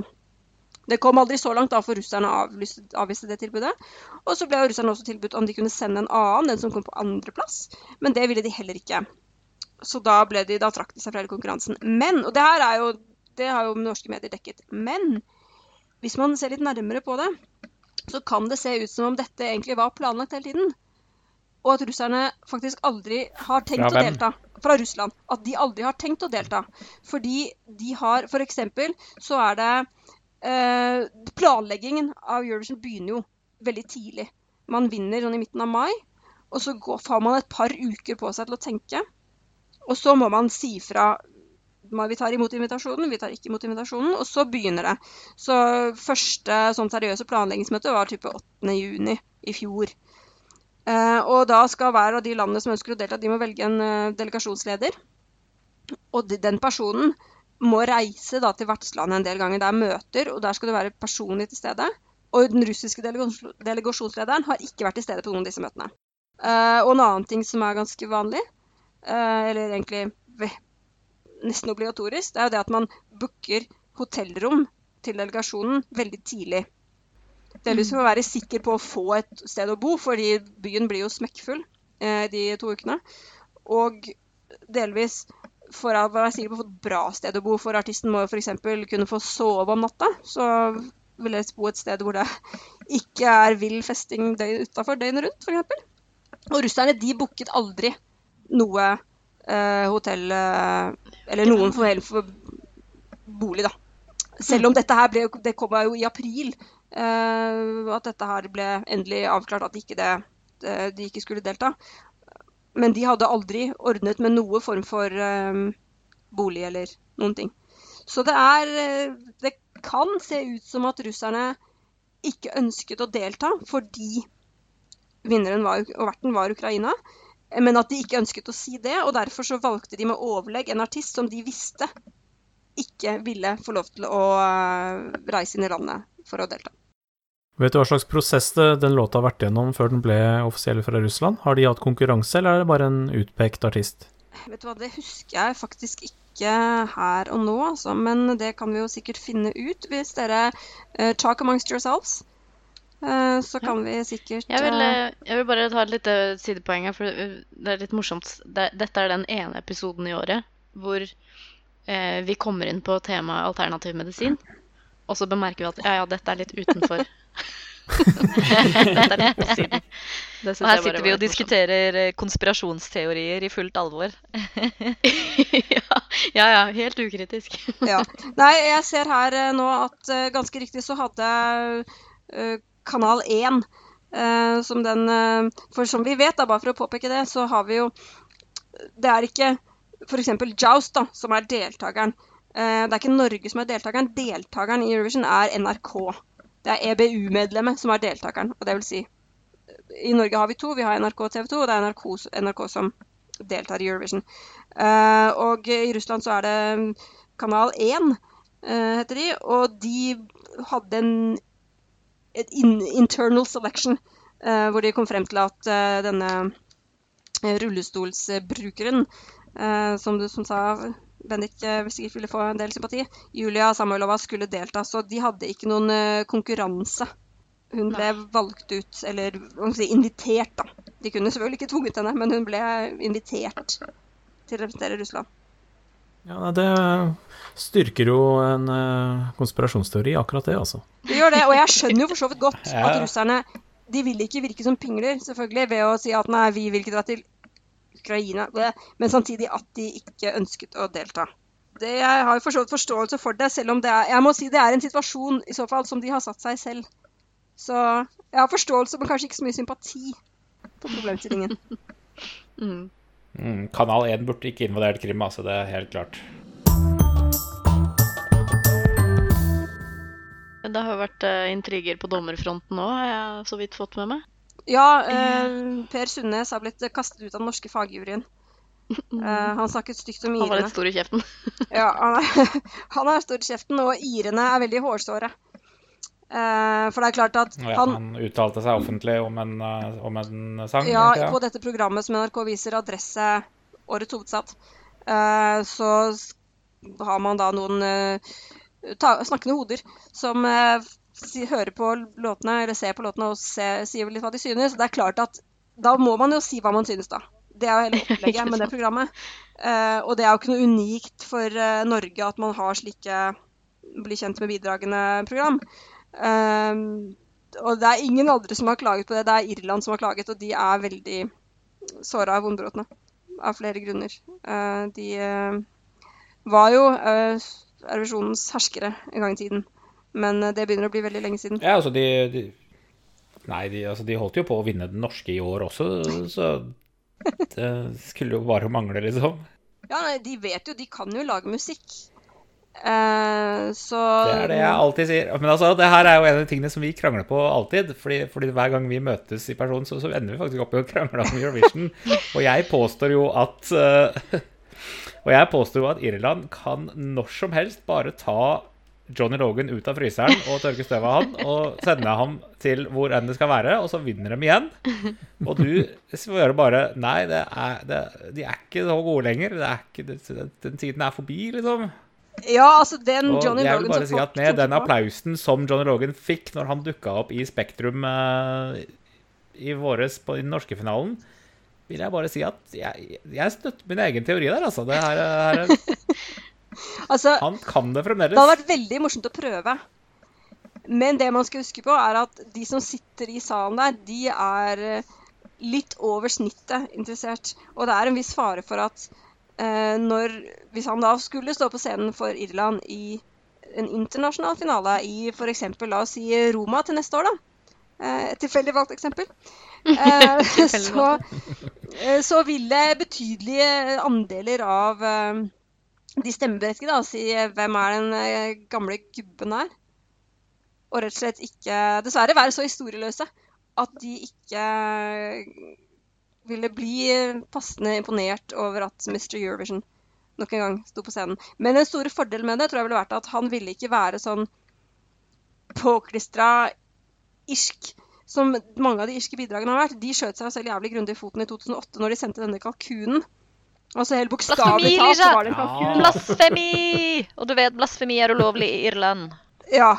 Det kom aldri så langt, da, for russerne avviste det tilbudet. Og så ble jo russerne også tilbudt om de kunne sende en annen, den som kom på andreplass. Men det ville de heller ikke. Så da, ble de, da trakk de seg fra hele konkurransen. Men, og det her er jo Det har jo norske medier dekket. Men hvis man ser litt nærmere på det, så kan det se ut som om dette egentlig var planlagt hele tiden. Og at russerne faktisk aldri har tenkt å delta. Fra Russland. At de aldri har tenkt å delta. Fordi de har F.eks. så er det eh, Planleggingen av Eurovision begynner jo veldig tidlig. Man vinner sånn i midten av mai, og så går, får man et par uker på seg til å tenke. Og så må man si fra vi tar imot invitasjonen, vi tar ikke imot invitasjonen, og så begynner det. Så første sånn seriøse planleggingsmøte var type 8.6 i fjor. Eh, og da skal hver av de landene som ønsker å delta, de må velge en uh, delegasjonsleder. Og de, den personen må reise da, til vertslandet en del ganger. Det er møter, og der skal du være personlig til stede. Og den russiske delegasjonslederen har ikke vært til stede på noen av disse møtene. Uh, og en annen ting som er ganske vanlig, eller egentlig nesten obligatorisk, det er jo det at man booker hotellrom til delegasjonen veldig tidlig. Delvis for å være sikker på å få et sted å bo, fordi byen blir jo smekkfull eh, de to ukene. Og delvis for å være sikker på å få et bra sted å bo, for artisten må jo f.eks. kunne få sove om natta. Så vil jeg bo et sted hvor det ikke er vill festing døgn utafor døgnet rundt, f.eks. Og russerne de booket aldri noe eh, hotell eh, Eller noen for, for bolig, da. Selv om dette her ble, det kom jo i april. Eh, at dette her ble endelig avklart at ikke det, de ikke skulle delta. Men de hadde aldri ordnet med noe form for eh, bolig eller noen ting. Så det er eh, Det kan se ut som at russerne ikke ønsket å delta fordi vinneren var, og verten var Ukraina. Men at de ikke ønsket å si det, og derfor så valgte de med overlegg en artist som de visste ikke ville få lov til å reise inn i landet for å delta. Vet du hva slags prosess den låta har vært gjennom før den ble offisiell fra Russland? Har de hatt konkurranse, eller er det bare en utpekt artist? Vet du hva, Det husker jeg faktisk ikke her og nå, altså, men det kan vi jo sikkert finne ut hvis dere uh, talk amongst yourselves. Uh, så kan ja. vi sikkert jeg vil, jeg vil, bare ta et lite sidepoeng her, for det er litt morsomt. Det, dette er den ene episoden i året hvor eh, vi kommer inn på temaet alternativ medisin. Og så bemerker vi at ja, ja, dette er litt utenfor. dette er litt på siden. Og her sitter vi og diskuterer eh, konspirasjonsteorier i fullt alvor. ja, ja, ja, helt ukritisk. ja. Nei, jeg ser her uh, nå at uh, ganske riktig så hadde jeg Kanal 1 som den For som vi vet, da, bare for å påpeke det, så har vi jo Det er ikke f.eks. Joust, da, som er deltakeren. Eh, det er ikke Norge som er deltakeren. Deltakeren i Eurovision er NRK. Det er EBU-medlemmet som er deltakeren. Og det vil si I Norge har vi to. Vi har NRK og TV 2, og det er NRK, NRK som deltar i Eurovision. Eh, og i Russland så er det Kanal 1, eh, heter de. Og de hadde en et internal selection hvor de kom frem til at denne rullestolsbrukeren som du som sa, Bendik eh, sikkert ville få en del sympati. Julia Samuelova skulle delta, så de hadde ikke noen eh, konkurranse. Hun ble Nei. valgt ut, eller si, invitert, da. De kunne selvfølgelig ikke tvunget henne, men hun ble invitert til å representere Russland. Ja, Det styrker jo en uh, konspirasjonsteori, akkurat det, altså. Det gjør det, og jeg skjønner jo for så vidt godt at russerne de vil ikke virke som pingler, selvfølgelig, ved å si at nei, vi vil ikke dra til Ukraina, men samtidig at de ikke ønsket å delta. Det, jeg har for forståelse for det, selv om det er, jeg må si det er en situasjon i så fall som de har satt seg selv. Så jeg har forståelse, men kanskje ikke så mye sympati på problemstillingen. mm. Mm, kanal 1 burde ikke invadert Krim, altså. Det er helt klart. Det har jo vært uh, intriger på dommerfronten òg, har jeg så vidt fått med meg. Ja, eh, Per Sundnes har blitt kastet ut av den norske fagjuryen. Eh, han snakket stygt om irene. Han var litt stor i kjeften. ja, han er, han er, stor i kjeften, og irene er veldig hårsåre. Eh, for det er klart at ja, han, han uttalte seg offentlig om en, uh, om en sang? Ja, ikke, ja, på dette programmet som NRK viser, Adresse, årets hovedstad, eh, så har man da noen uh, ta, snakkende hoder som uh, hører på låtene eller ser på låtene og sier litt hva de synes. Det er klart at da må man jo si hva man synes, da. Det er jo hele opplegget med det programmet. Uh, og det er jo ikke noe unikt for uh, Norge at man har slike bli kjent med bidragende-program. Uh, og det er ingen andre som har klaget på det. Det er Irland som har klaget, og de er veldig såra av vondbrotene. Av flere grunner. Uh, de var jo Eurovisjonens herskere en gang i tiden. Men det begynner å bli veldig lenge siden. Ja, altså de, de Nei, de, altså, de holdt jo på å vinne den norske i år også, så det skulle jo bare mangle, liksom. Ja, nei, de vet jo, de kan jo lage musikk. Uh, så Det er det jeg alltid sier. Men altså, det her er jo en av de tingene som vi krangler på alltid. Fordi, fordi hver gang vi møtes i person, så, så ender vi faktisk opp i å krangle om Eurovision. og jeg påstår jo at uh, Og jeg påstår jo at Irland kan når som helst bare ta Johnny Logan ut av fryseren og tørke støvet av han og sende ham til hvor enn det skal være, og så vinner de igjen. Og du svarer bare Nei, det er, det, de er ikke så gode lenger. Ikke, det, den tiden er forbi, liksom. Ja, altså den og Johnny jeg vil bare si at Med den applausen som Johnny Logan fikk når han dukka opp i Spektrum uh, i våres på den norske finalen, vil jeg bare si at jeg, jeg støtter min egen teori der, altså. Det her, her Altså, Han kan det fremdeles. Det hadde vært veldig morsomt å prøve. Men det man skal huske på, er at de som sitter i salen der, de er eh, litt over snittet interessert. Og det er en viss fare for at eh, når Hvis han da skulle stå på scenen for Irland i en internasjonal finale i f.eks. la oss si Roma til neste år, da. Eh, et tilfeldig valgt eksempel. Eh, så, eh, så ville betydelige andeler av eh, de stemmeberettigede da, si hvem er den eh, gamle gubben her? Og rett og slett ikke Dessverre være så historieløse at de ikke ville bli passende imponert over at Mr. Eurovision nok en gang sto på scenen. Men den store fordelen med det tror jeg ville vært at han ville ikke være sånn påklistra irsk som mange av de irske bidragene har vært. De skjøt seg selv jævlig grundig i foten i 2008 når de sendte denne kalkunen Altså helt bokstavelig talt så var det en kalkun. Blasfemi! Og du vet, blasfemi er ulovlig i Irland. Ja.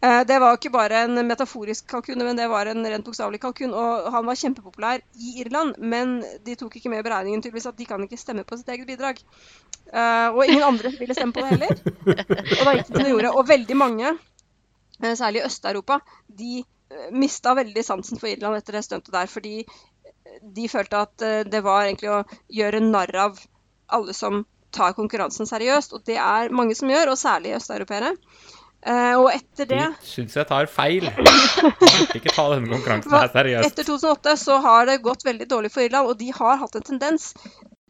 Eh, det var ikke bare en metaforisk kalkun, men det var en rent bokstavelig kalkun. Og han var kjempepopulær i Irland, men de tok ikke med i beregningen tydeligvis at de kan ikke stemme på sitt eget bidrag. Eh, og ingen andre ville stemme på det heller. Og da gikk det som det gjorde. Og veldig mange, eh, særlig i Øst-Europa, de mista veldig sansen for Irland etter det stuntet der. Fordi de følte at eh, det var egentlig å gjøre narr av alle som tar konkurransen seriøst. Og det er mange som gjør, og særlig østeuropeere. Uh, og etter det De syns jeg tar feil. Ikke ta denne konkurransen her seriøst. Etter 2008 så har det gått veldig dårlig for Irland, og de har hatt en tendens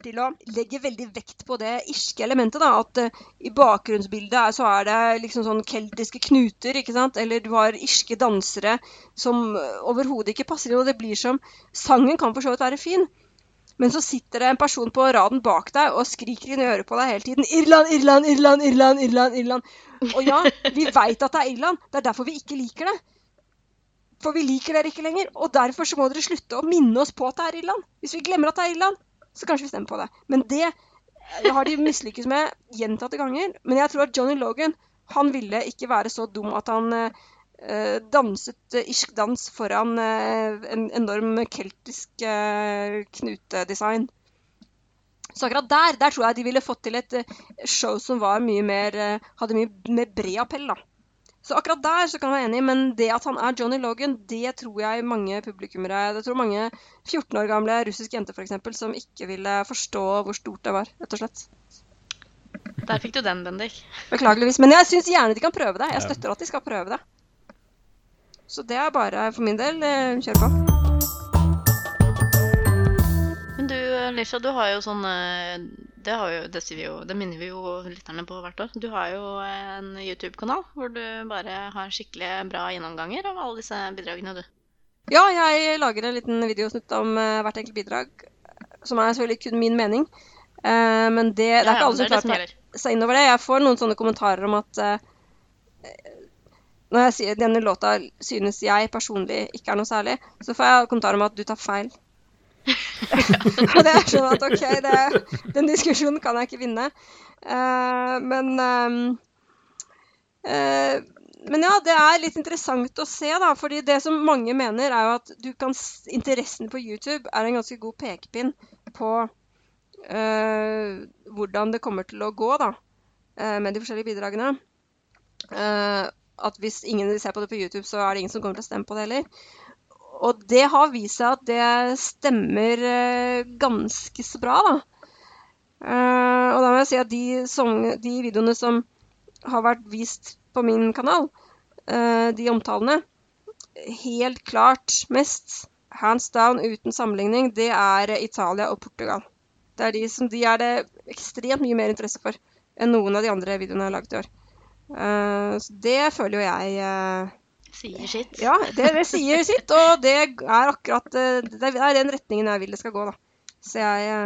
til å legge veldig vekt på det irske elementet. da, At uh, i bakgrunnsbildet så er det liksom sånn keltiske knuter, ikke sant? Eller du har irske dansere som uh, overhodet ikke passer inn. Og det blir som Sangen kan for så vidt være fin, men så sitter det en person på raden bak deg og skriker inn i øret på deg hele tiden 'Irland, Irland, Irland, Irland'. Irland, Irland. Og ja, vi veit at det er Irland. Det er derfor vi ikke liker det. For vi liker dere ikke lenger. Og derfor så må dere slutte å minne oss på at det er Irland. Hvis vi glemmer at det er Irland, så kanskje vi stemmer på det. Men det har de mislykkes med gjentatte ganger. Men jeg tror at Johnny Logan han ville ikke være så dum at han eh, danset irsk dans foran eh, en enorm keltisk eh, knutedesign. Så akkurat der, der tror jeg de ville fått til et eh, show som var mye mer, eh, hadde mye mer bred appell. da. Så akkurat der så kan jeg være enig, men det at han er Johnny Logan, det tror jeg mange publikummere Det tror mange 14 år gamle russiske jenter for eksempel, som ikke ville forstå hvor stort det var, rett og slett. Der fikk du den, Bendik. Beklageligvis. Men jeg syns gjerne de kan prøve det. Jeg støtter at de skal prøve det. Så det er bare for min del. Eh, kjør på. Men du, Lisha, du har jo sånn det, jo, det, vi jo, det, minner vi jo lytterne på hvert år. Du har jo en YouTube-kanal hvor du bare har skikkelig bra gjennomganger av alle disse bidragene, du. Ja, jeg lager en liten videosnutt om uh, hvert enkelt bidrag, som er selvfølgelig kun min mening. Uh, men det, det, er ikke alle som klarer seg innover det. Jeg får noen sånne kommentarer om at uh, når jeg sier denne låta synes jeg personlig ikke er noe særlig, så får jeg kommentarer om at du tar feil. og det er sånn at OK, det, den diskusjonen kan jeg ikke vinne. Uh, men uh, uh, men ja, det er litt interessant å se, da. fordi det som mange mener, er jo at kan, interessen på YouTube er en ganske god pekepinn på hvordan det kommer til å gå da, med de forskjellige bidragene. At hvis ingen ser på det på YouTube, så er det ingen som kommer til å stemme på det heller. Og det har vist seg at det stemmer ganske så bra, da. og da må jeg si at de, song, de videoene som har vært vist på min kanal, de omtalene, helt klart mest, hands down uten sammenligning, det er Italia og Portugal. Det er de som de er det ekstremt mye mer interesse for enn noen av de andre videoene jeg har laget i år. Så det føler jo jeg Sier sitt. Ja, det, det, sier sitt. Og det er akkurat uh, Det er den retningen jeg vil det skal gå, da. Så jeg Ja.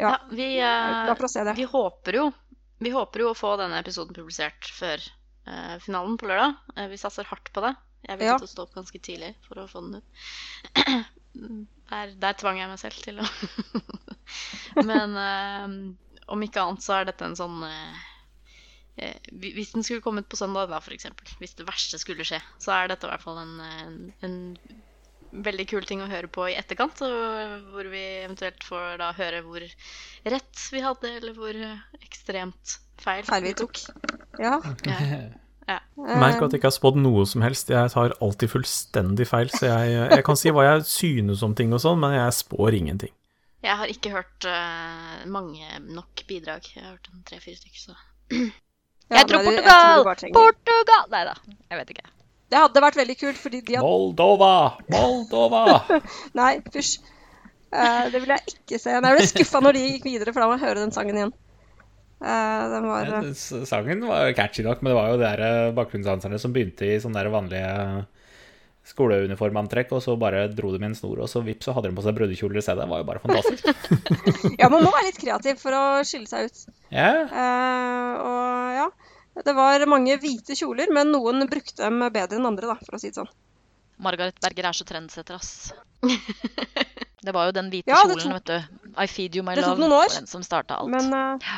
ja vi, vi, håper jo Vi håper jo å få denne episoden publisert før finalen på lørdag. vi satser hardt på det. Jeg vil ja. stå opp ganske tidlig for å få den ut. Der, der tvang jeg meg selv til å Men uh, om ikke annet så er dette en sånn uh, Hvis den skulle kommet på søndag, da, f.eks., hvis det verste skulle skje, så er dette i hvert fall en, en, en veldig kul ting å høre på i etterkant. Hvor vi eventuelt får da høre hvor rett vi hadde, eller hvor ekstremt feil, feil vi tok. Ja. ja. Ja. Merk at jeg ikke har spådd noe som helst. Jeg tar alltid fullstendig feil. Så jeg, jeg kan si hva jeg synes om ting og sånn, men jeg spår ingenting. Jeg har ikke hørt uh, mange nok bidrag. Jeg har hørt en tre-fire stykker, så Jeg tror Portugal! Jeg tror Portugal! Nei da, jeg vet ikke. Det hadde vært veldig kult, fordi de hadde Moldova! Moldova! Nei, fysj. Uh, det vil jeg ikke se. Jeg ble skuffa når de gikk videre, for da må jeg høre den sangen igjen. Uh, den var, ja, sangen var catchy nok, men det var jo de eh, bakgrunnsdanserne som begynte i sånne der vanlige skoleuniformantrekk, og så bare dro de med en snor, og så vips, så hadde de på seg brudekjoler i stedet. Det var jo bare fantastisk. ja, man må være litt kreativ for å skille seg ut. Ja. Uh, og ja, det var mange hvite kjoler, men noen brukte dem bedre enn andre, da, for å si det sånn. Margaret Berger er så trendsetter, ass. det var jo den hvite ja, kjolen, tok... vet du. I feed you my love, År, den som starta alt. Men uh,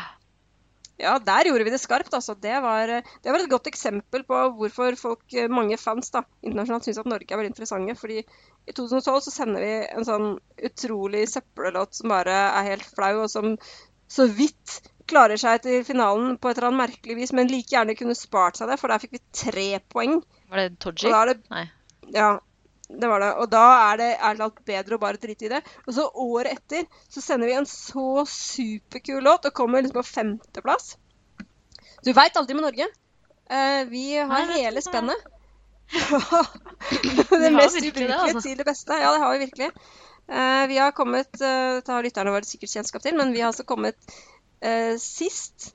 ja, der gjorde vi det skarpt. altså. Det var, det var et godt eksempel på hvorfor folk, mange fans da, internasjonalt syns at Norge er veldig interessante. fordi i 2012 så sender vi en sånn utrolig søppellåt som bare er helt flau, og som så vidt klarer seg til finalen på et eller annet merkelig vis, men like gjerne kunne spart seg det, for der fikk vi tre poeng. Var det? Det, Nei. Ja, det var det. Og da er det ærlig talt bedre å bare drite i det. Og så året etter så sender vi en så superkul låt og kommer liksom på femteplass. Du veit aldri med Norge. Uh, vi har Nei, hele spennet. det mest ubrukelige altså. til det beste. Ja, det har vi virkelig. Uh, vi har kommet uh, Det har lytterne våre sikkert kjennskap til, men vi har altså kommet sist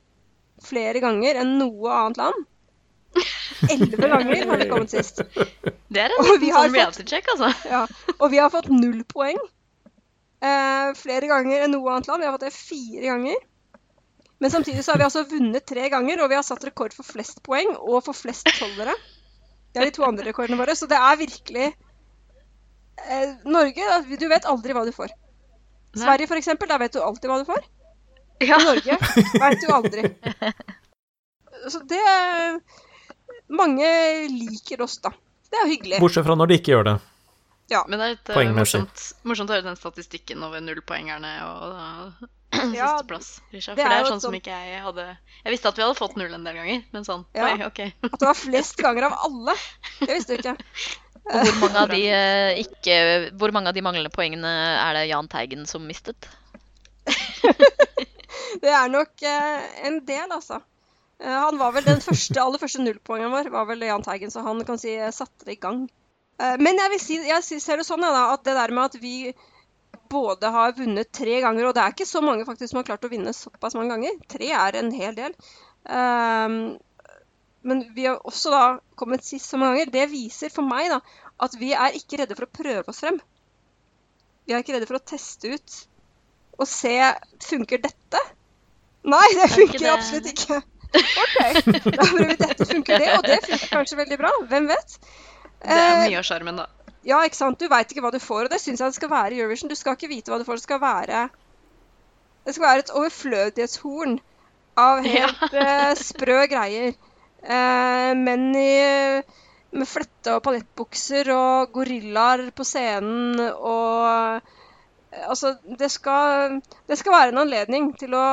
flere ganger enn noe annet land. Elleve ganger har vi kommet sist. Det er en liten sånn reality check, altså. ja, og vi har fått null poeng. eh, flere ganger enn noe annet land. Vi har fått det fire ganger. Men samtidig så har vi altså vunnet tre ganger, og vi har satt rekord for flest poeng og for flest tollere. Det er de to andre rekordene våre. Så det er virkelig eh, Norge, du vet aldri hva du får. Nei. Sverige, eksempel, der vet du alltid hva du får. Ja. Norge vet du aldri. Så det mange liker oss, da. Det er hyggelig. Bortsett fra når de ikke gjør det. Ja. Men det er litt uh, morsomt, morsomt, å høre den statistikken over nullpoengerne og uh, sisteplass. For det er, sånn som ikke jeg hadde Jeg visste at vi hadde fått null en del ganger, men sånn ja. Oi, OK. at det var flest ganger av alle. Det visste du ikke. Og hvor mange, av de, uh, ikke, hvor mange av de manglende poengene er det Jahn Teigen som mistet? det er nok uh, en del, altså. Eh, han var vel den første, aller første nullpoengen vår, var vel Jahn Teigen, så han kan si satte det i gang. Eh, men jeg vil si, jeg ser det sånn ja, at det der med at vi både har vunnet tre ganger, og det er ikke så mange faktisk som har klart å vinne såpass mange ganger. Tre er en hel del. Um, men vi har også da kommet sist så mange ganger. Det viser for meg da, at vi er ikke redde for å prøve oss frem. Vi er ikke redde for å teste ut og se Funker dette? Nei, det funker det... absolutt ikke. OK, da prøver vi dette. Funker det? Og det funker kanskje veldig bra. Hvem vet? Det er eh, mye av sjarmen, da. Ja, ikke sant. Du veit ikke hva du får, og det syns jeg det skal være i Eurovision. Du skal ikke vite hva du får. Det skal være, det skal være et overflødighetshorn av helt ja. uh, sprø greier. Eh, menn i, med flette- og paljettbukser og gorillaer på scenen og Altså, det skal, det skal være en anledning til å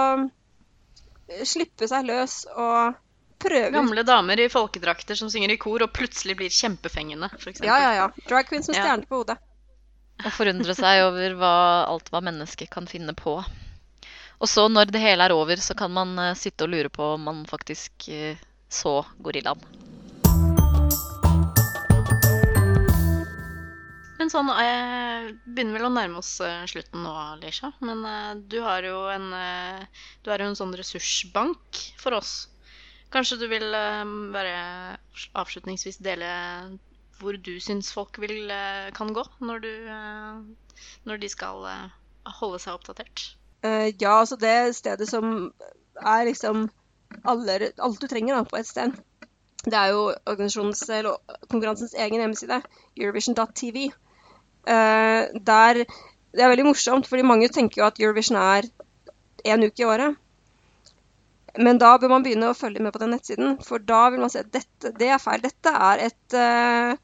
slippe seg løs og prøve Gamle damer i folkedrakter som synger i kor og plutselig blir kjempefengende, f.eks. Ja, ja, ja. Drag queens med Ja. stjerne på hodet. Og forundre seg over hva, alt hva mennesket kan finne på. Og så, når det hele er over, så kan man uh, sitte og lure på om man faktisk uh, så gorillaen. Men sånn, eh, begynner vel å nærme oss eh, slutten nå, Lisha. Men eh, du har jo en Du har jo en sånn ressursbank for oss. Kanskje du vil bare avslutningsvis dele hvor du syns folk vil, kan gå når, du, når de skal holde seg oppdatert? Ja, altså det stedet som er liksom alle, alt du trenger da, på et sted. Det er jo konkurransens egen hjemmeside, Eurovision.tv. Eh, der Det er veldig morsomt, fordi mange tenker jo at Eurovision er én uke i året. Men da bør man begynne å følge med på den nettsiden, for da vil man se at dette, det er feil. Dette er et uh,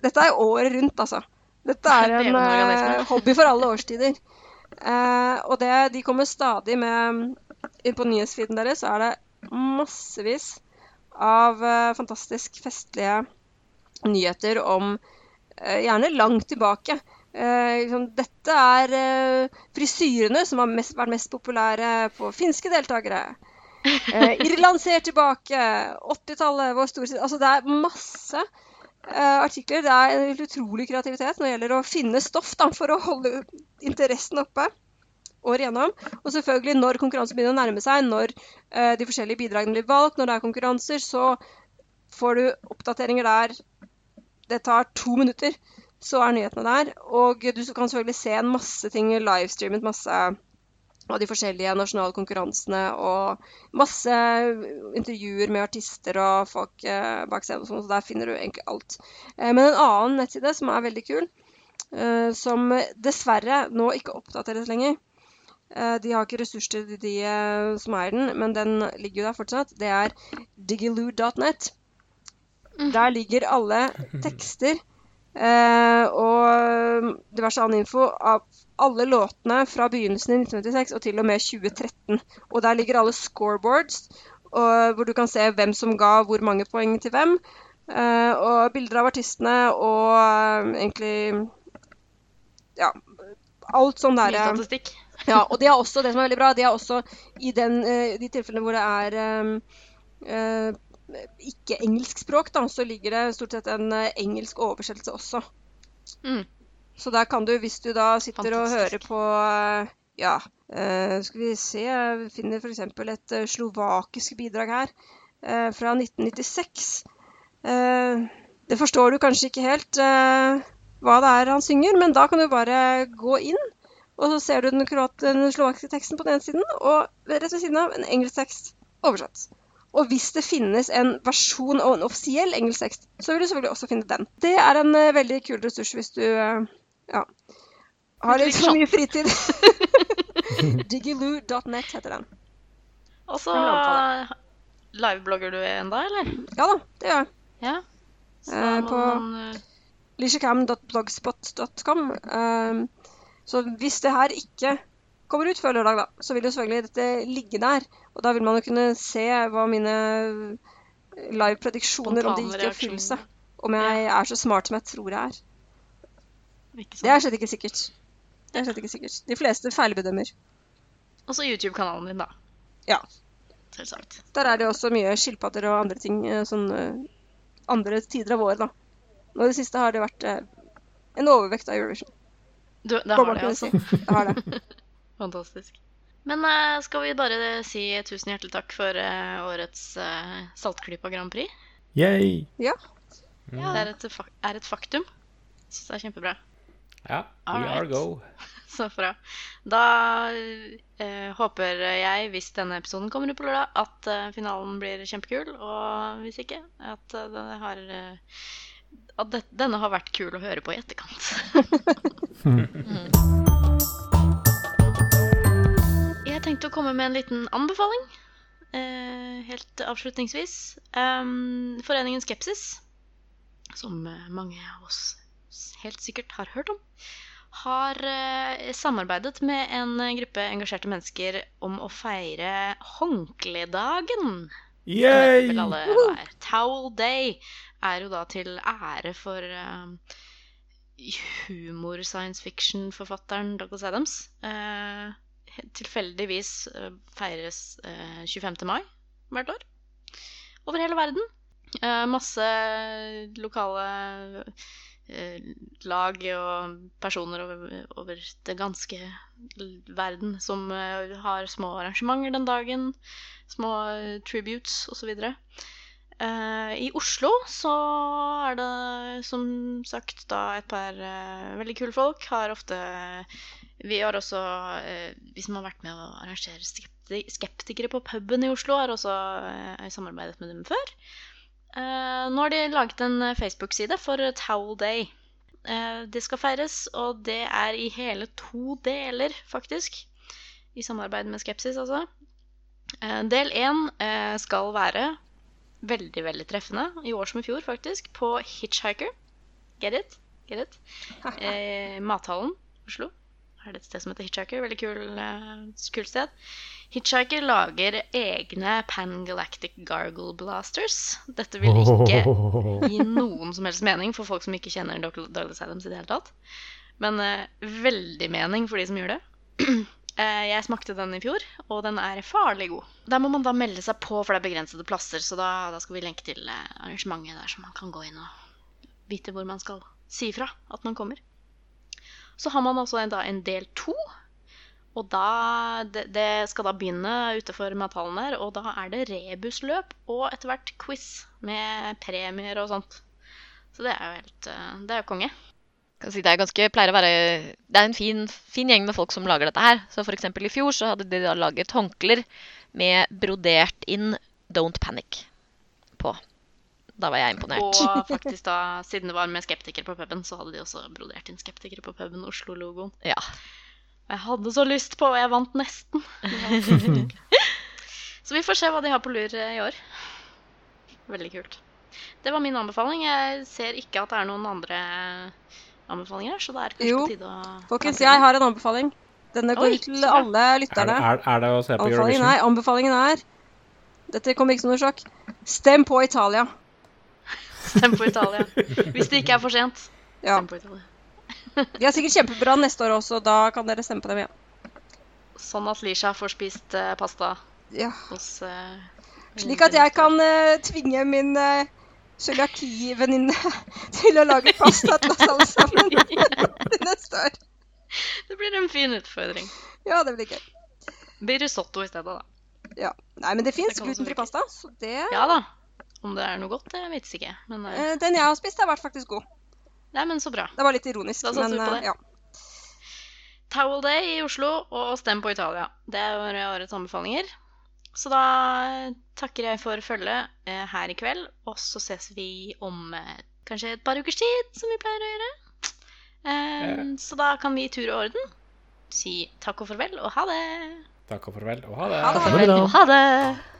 Dette er året rundt, altså. Dette er en eh, hobby for alle årstider. Uh, og det, de kommer stadig med På nyhetsfeeden deres så er det massevis av fantastisk festlige nyheter om Gjerne langt tilbake. Eh, liksom, dette er eh, frisyrene som har mest, vært mest populære på finske deltakere. Eh, Irland ser tilbake. 80-tallet, vår store Altså, det er masse eh, artikler. Det er en utrolig kreativitet når det gjelder å finne stoff da, for å holde interessen oppe år igjennom. Og selvfølgelig når konkurransen begynner å nærme seg, når eh, de forskjellige bidragene blir valgt, når det er konkurranser, så får du oppdateringer der. Det tar to minutter, så er nyhetene der. Og du kan selvfølgelig se en masse ting livestreamet, masse av de forskjellige nasjonale konkurransene og masse intervjuer med artister og folk eh, bak scenen og sånn, så der finner du egentlig alt. Eh, men en annen nettside som er veldig kul, eh, som dessverre nå ikke oppdateres lenger, eh, de har ikke ressurser til de eh, som eier den, men den ligger jo der fortsatt, det er digiloo.net. Der ligger alle tekster eh, og diverse annen info av alle låtene fra begynnelsen i 1996 og til og med 2013. Og der ligger alle scoreboards, og, hvor du kan se hvem som ga hvor mange poeng til hvem. eh, og bilder av artistene og eh, egentlig Ja, alt sånn der. derre statistikk. ja, og det er også det som er veldig bra, det er også i den, eh, de tilfellene hvor det er um, eh, ikke engelsk språk, da, så ligger det stort sett en eh, engelsk oversettelse også. Mm. Så der kan du, hvis du da sitter og hører på eh, Ja, eh, skal vi se Jeg finner f.eks. et slovakisk bidrag her fra 1996. Eh, det forstår du kanskje ikke helt hva det er han synger, men da kan du bare gå inn og så ser du den, den slovakiske teksten på den ene siden, og rett ved siden av en engelsk tekst oversatt. Og hvis det finnes en versjon og en offisiell engelsk tekst, så vil du selvfølgelig også finne den. Det er en uh, veldig kul ressurs hvis du uh, ja, har litt for mye fritid. Digiloo.net heter den. Og så liveblogger du enda, eller? Ja da, det gjør jeg. Ja. Eh, på- man, så hvis det her ikke kommer ut før lørdag, da, så vil jo selvfølgelig dette ligge der. Og da vil man jo kunne se hva mine live-prediksjoner om det gikk i oppfyllelse. Om jeg er så smart som jeg tror jeg er. Det er slett ikke sikkert. Det er slett ikke sikkert. De fleste feilbedømmer. Og så YouTube-kanalen din, da. Ja. Selvsagt. Der er det også mye skilpadder og andre ting. eh, Sånn eh, andre tider av året, da. Nå i det siste har det vært eh, en overvekt av Eurovision. Du, det har det, altså. si. Det har det. Fantastisk. Men uh, skal vi bare si tusen hjertelig takk for uh, årets uh, Saltklypa Grand Prix? Yay! Ja. Det er et, er et faktum. Syns det er kjempebra. Ja, we are go. Så bra. Da eh, håper jeg, hvis denne episoden kommer ut på lørdag, at finalen blir kjempekul. Og hvis ikke, at, har, at det, denne har vært kul å høre på i etterkant. jeg å komme med en liten anbefaling. eh, helt avslutningsvis. Um, Foreningen Skepsis, som eh, mange av oss helt sikkert har hørt om, har eh, samarbeidet med en gruppe engasjerte mennesker om å feire håndkledagen. Yay! Towel Day er jo da til ære for eh, humor-science fiction-forfatteren Douglas Adams. Eh, tilfeldigvis eh, feires eh, 25. mai hvert år over hele verden. Eh, masse lokale eh, lag og personer over, det ganske verden som eh, har små arrangementer den dagen. Små eh, tributes osv. I Oslo så er det som sagt da et par eh, veldig kule folk. Har ofte Vi har også eh, Vi som har vært med å arrangere skepti Skeptikere på puben i Oslo, har også eh, samarbeidet med dem før. Eh, nå har de laget en Facebook-side for Towel Day. Eh, det skal feires, og det er i hele to deler, faktisk. I samarbeid med Skepsis, altså. Eh, del én eh, skal være veldig, veldig treffende, i år som i fjor, faktisk, på Hitchhiker. Get it? Get it? Eh, Mathallen, Oslo. Er det et sted som heter Hitchhiker? Veldig kul, eh, kult sted. Hitchhiker lager egne Pangalactic Gargle Blasters. Dette vil ikke gi noen som helst mening for folk som ikke kjenner Doug- Douglas Adams i det hele tatt. Men uh, veldig mening for de som gjør det. Uh, jeg smakte den i fjor, og den er farlig god. Der må man da melde seg på, for det er begrensede plasser. Så da, da skal vi lenke til arrangementet der, så man kan gå inn og vite hvor man skal si fra at man kommer. Så har man altså en, del to. Og da, det, det skal da begynne utenfor mathallen her, og da er det rebusløp og etter hvert quiz med premier og sånt. Så det er jo helt eh, Det er jo konge. det er ganske, være Det er en fin, fin gjeng med folk som lager dette her. Så eksempel i fjor så hadde de da laget håndklær med brodert inn 'Don't Panic' på. Da var jeg imponert. Og faktisk da, siden det var med skeptikere på puben, så hadde de også brodert inn skeptikere på puben Oslo-logoen. Ja. Og Jeg hadde så lyst på, og jeg vant nesten. så vi får se hva de har på lur eh, i år. Veldig kult. Det var min anbefaling. Jeg ser ikke at det er noen andre anbefalinger her, så det er kanskje Jo, på tide å Folkens, jeg har en anbefaling. Denne går Oi, ut til alle Er, lytterne. Er, er, er det å se på Anbefalingen Eurovision? Nei, anbefalingen er Dette kommer ikke som noe sjokk. Stem på Italia. Stemme på Italia. Hvis det ikke er for sent. Ja. Stem på Italia. De er sikkert kjempebra neste år også, da kan dere stemme på dem igjen. Sånn at Lisha får spist uh, pasta Ja. hos uh, Slik at jeg kan uh, tvinge min uh, cøliaki-venninne til å lage pasta til oss alle sammen til neste år. Det blir en fin utfordring. Ja, det blir gøy. Blir risotto i stedet, da. Ja. Nei, men det fins glutenfri pasta, så det Ja da. Om det er noe godt, det vet jeg ikke. Men eh, eh, Den jeg har spist, har vært faktisk god. Nei, men så bra. Det var litt ironisk, Da satser men vi på eh, ja. Towel Day i Oslo og Stem på Italia. Det er årets anbefalinger. Så da takker jeg for følget eh, her i kveld, og så ses vi om eh, kanskje et par ukers tid, som vi pleier å gjøre. Eh, Så da kan vi i tur og orden si takk og farvel og ha det. Takk og farvel, og ha det. Ha det, ha Ha det. Ha det.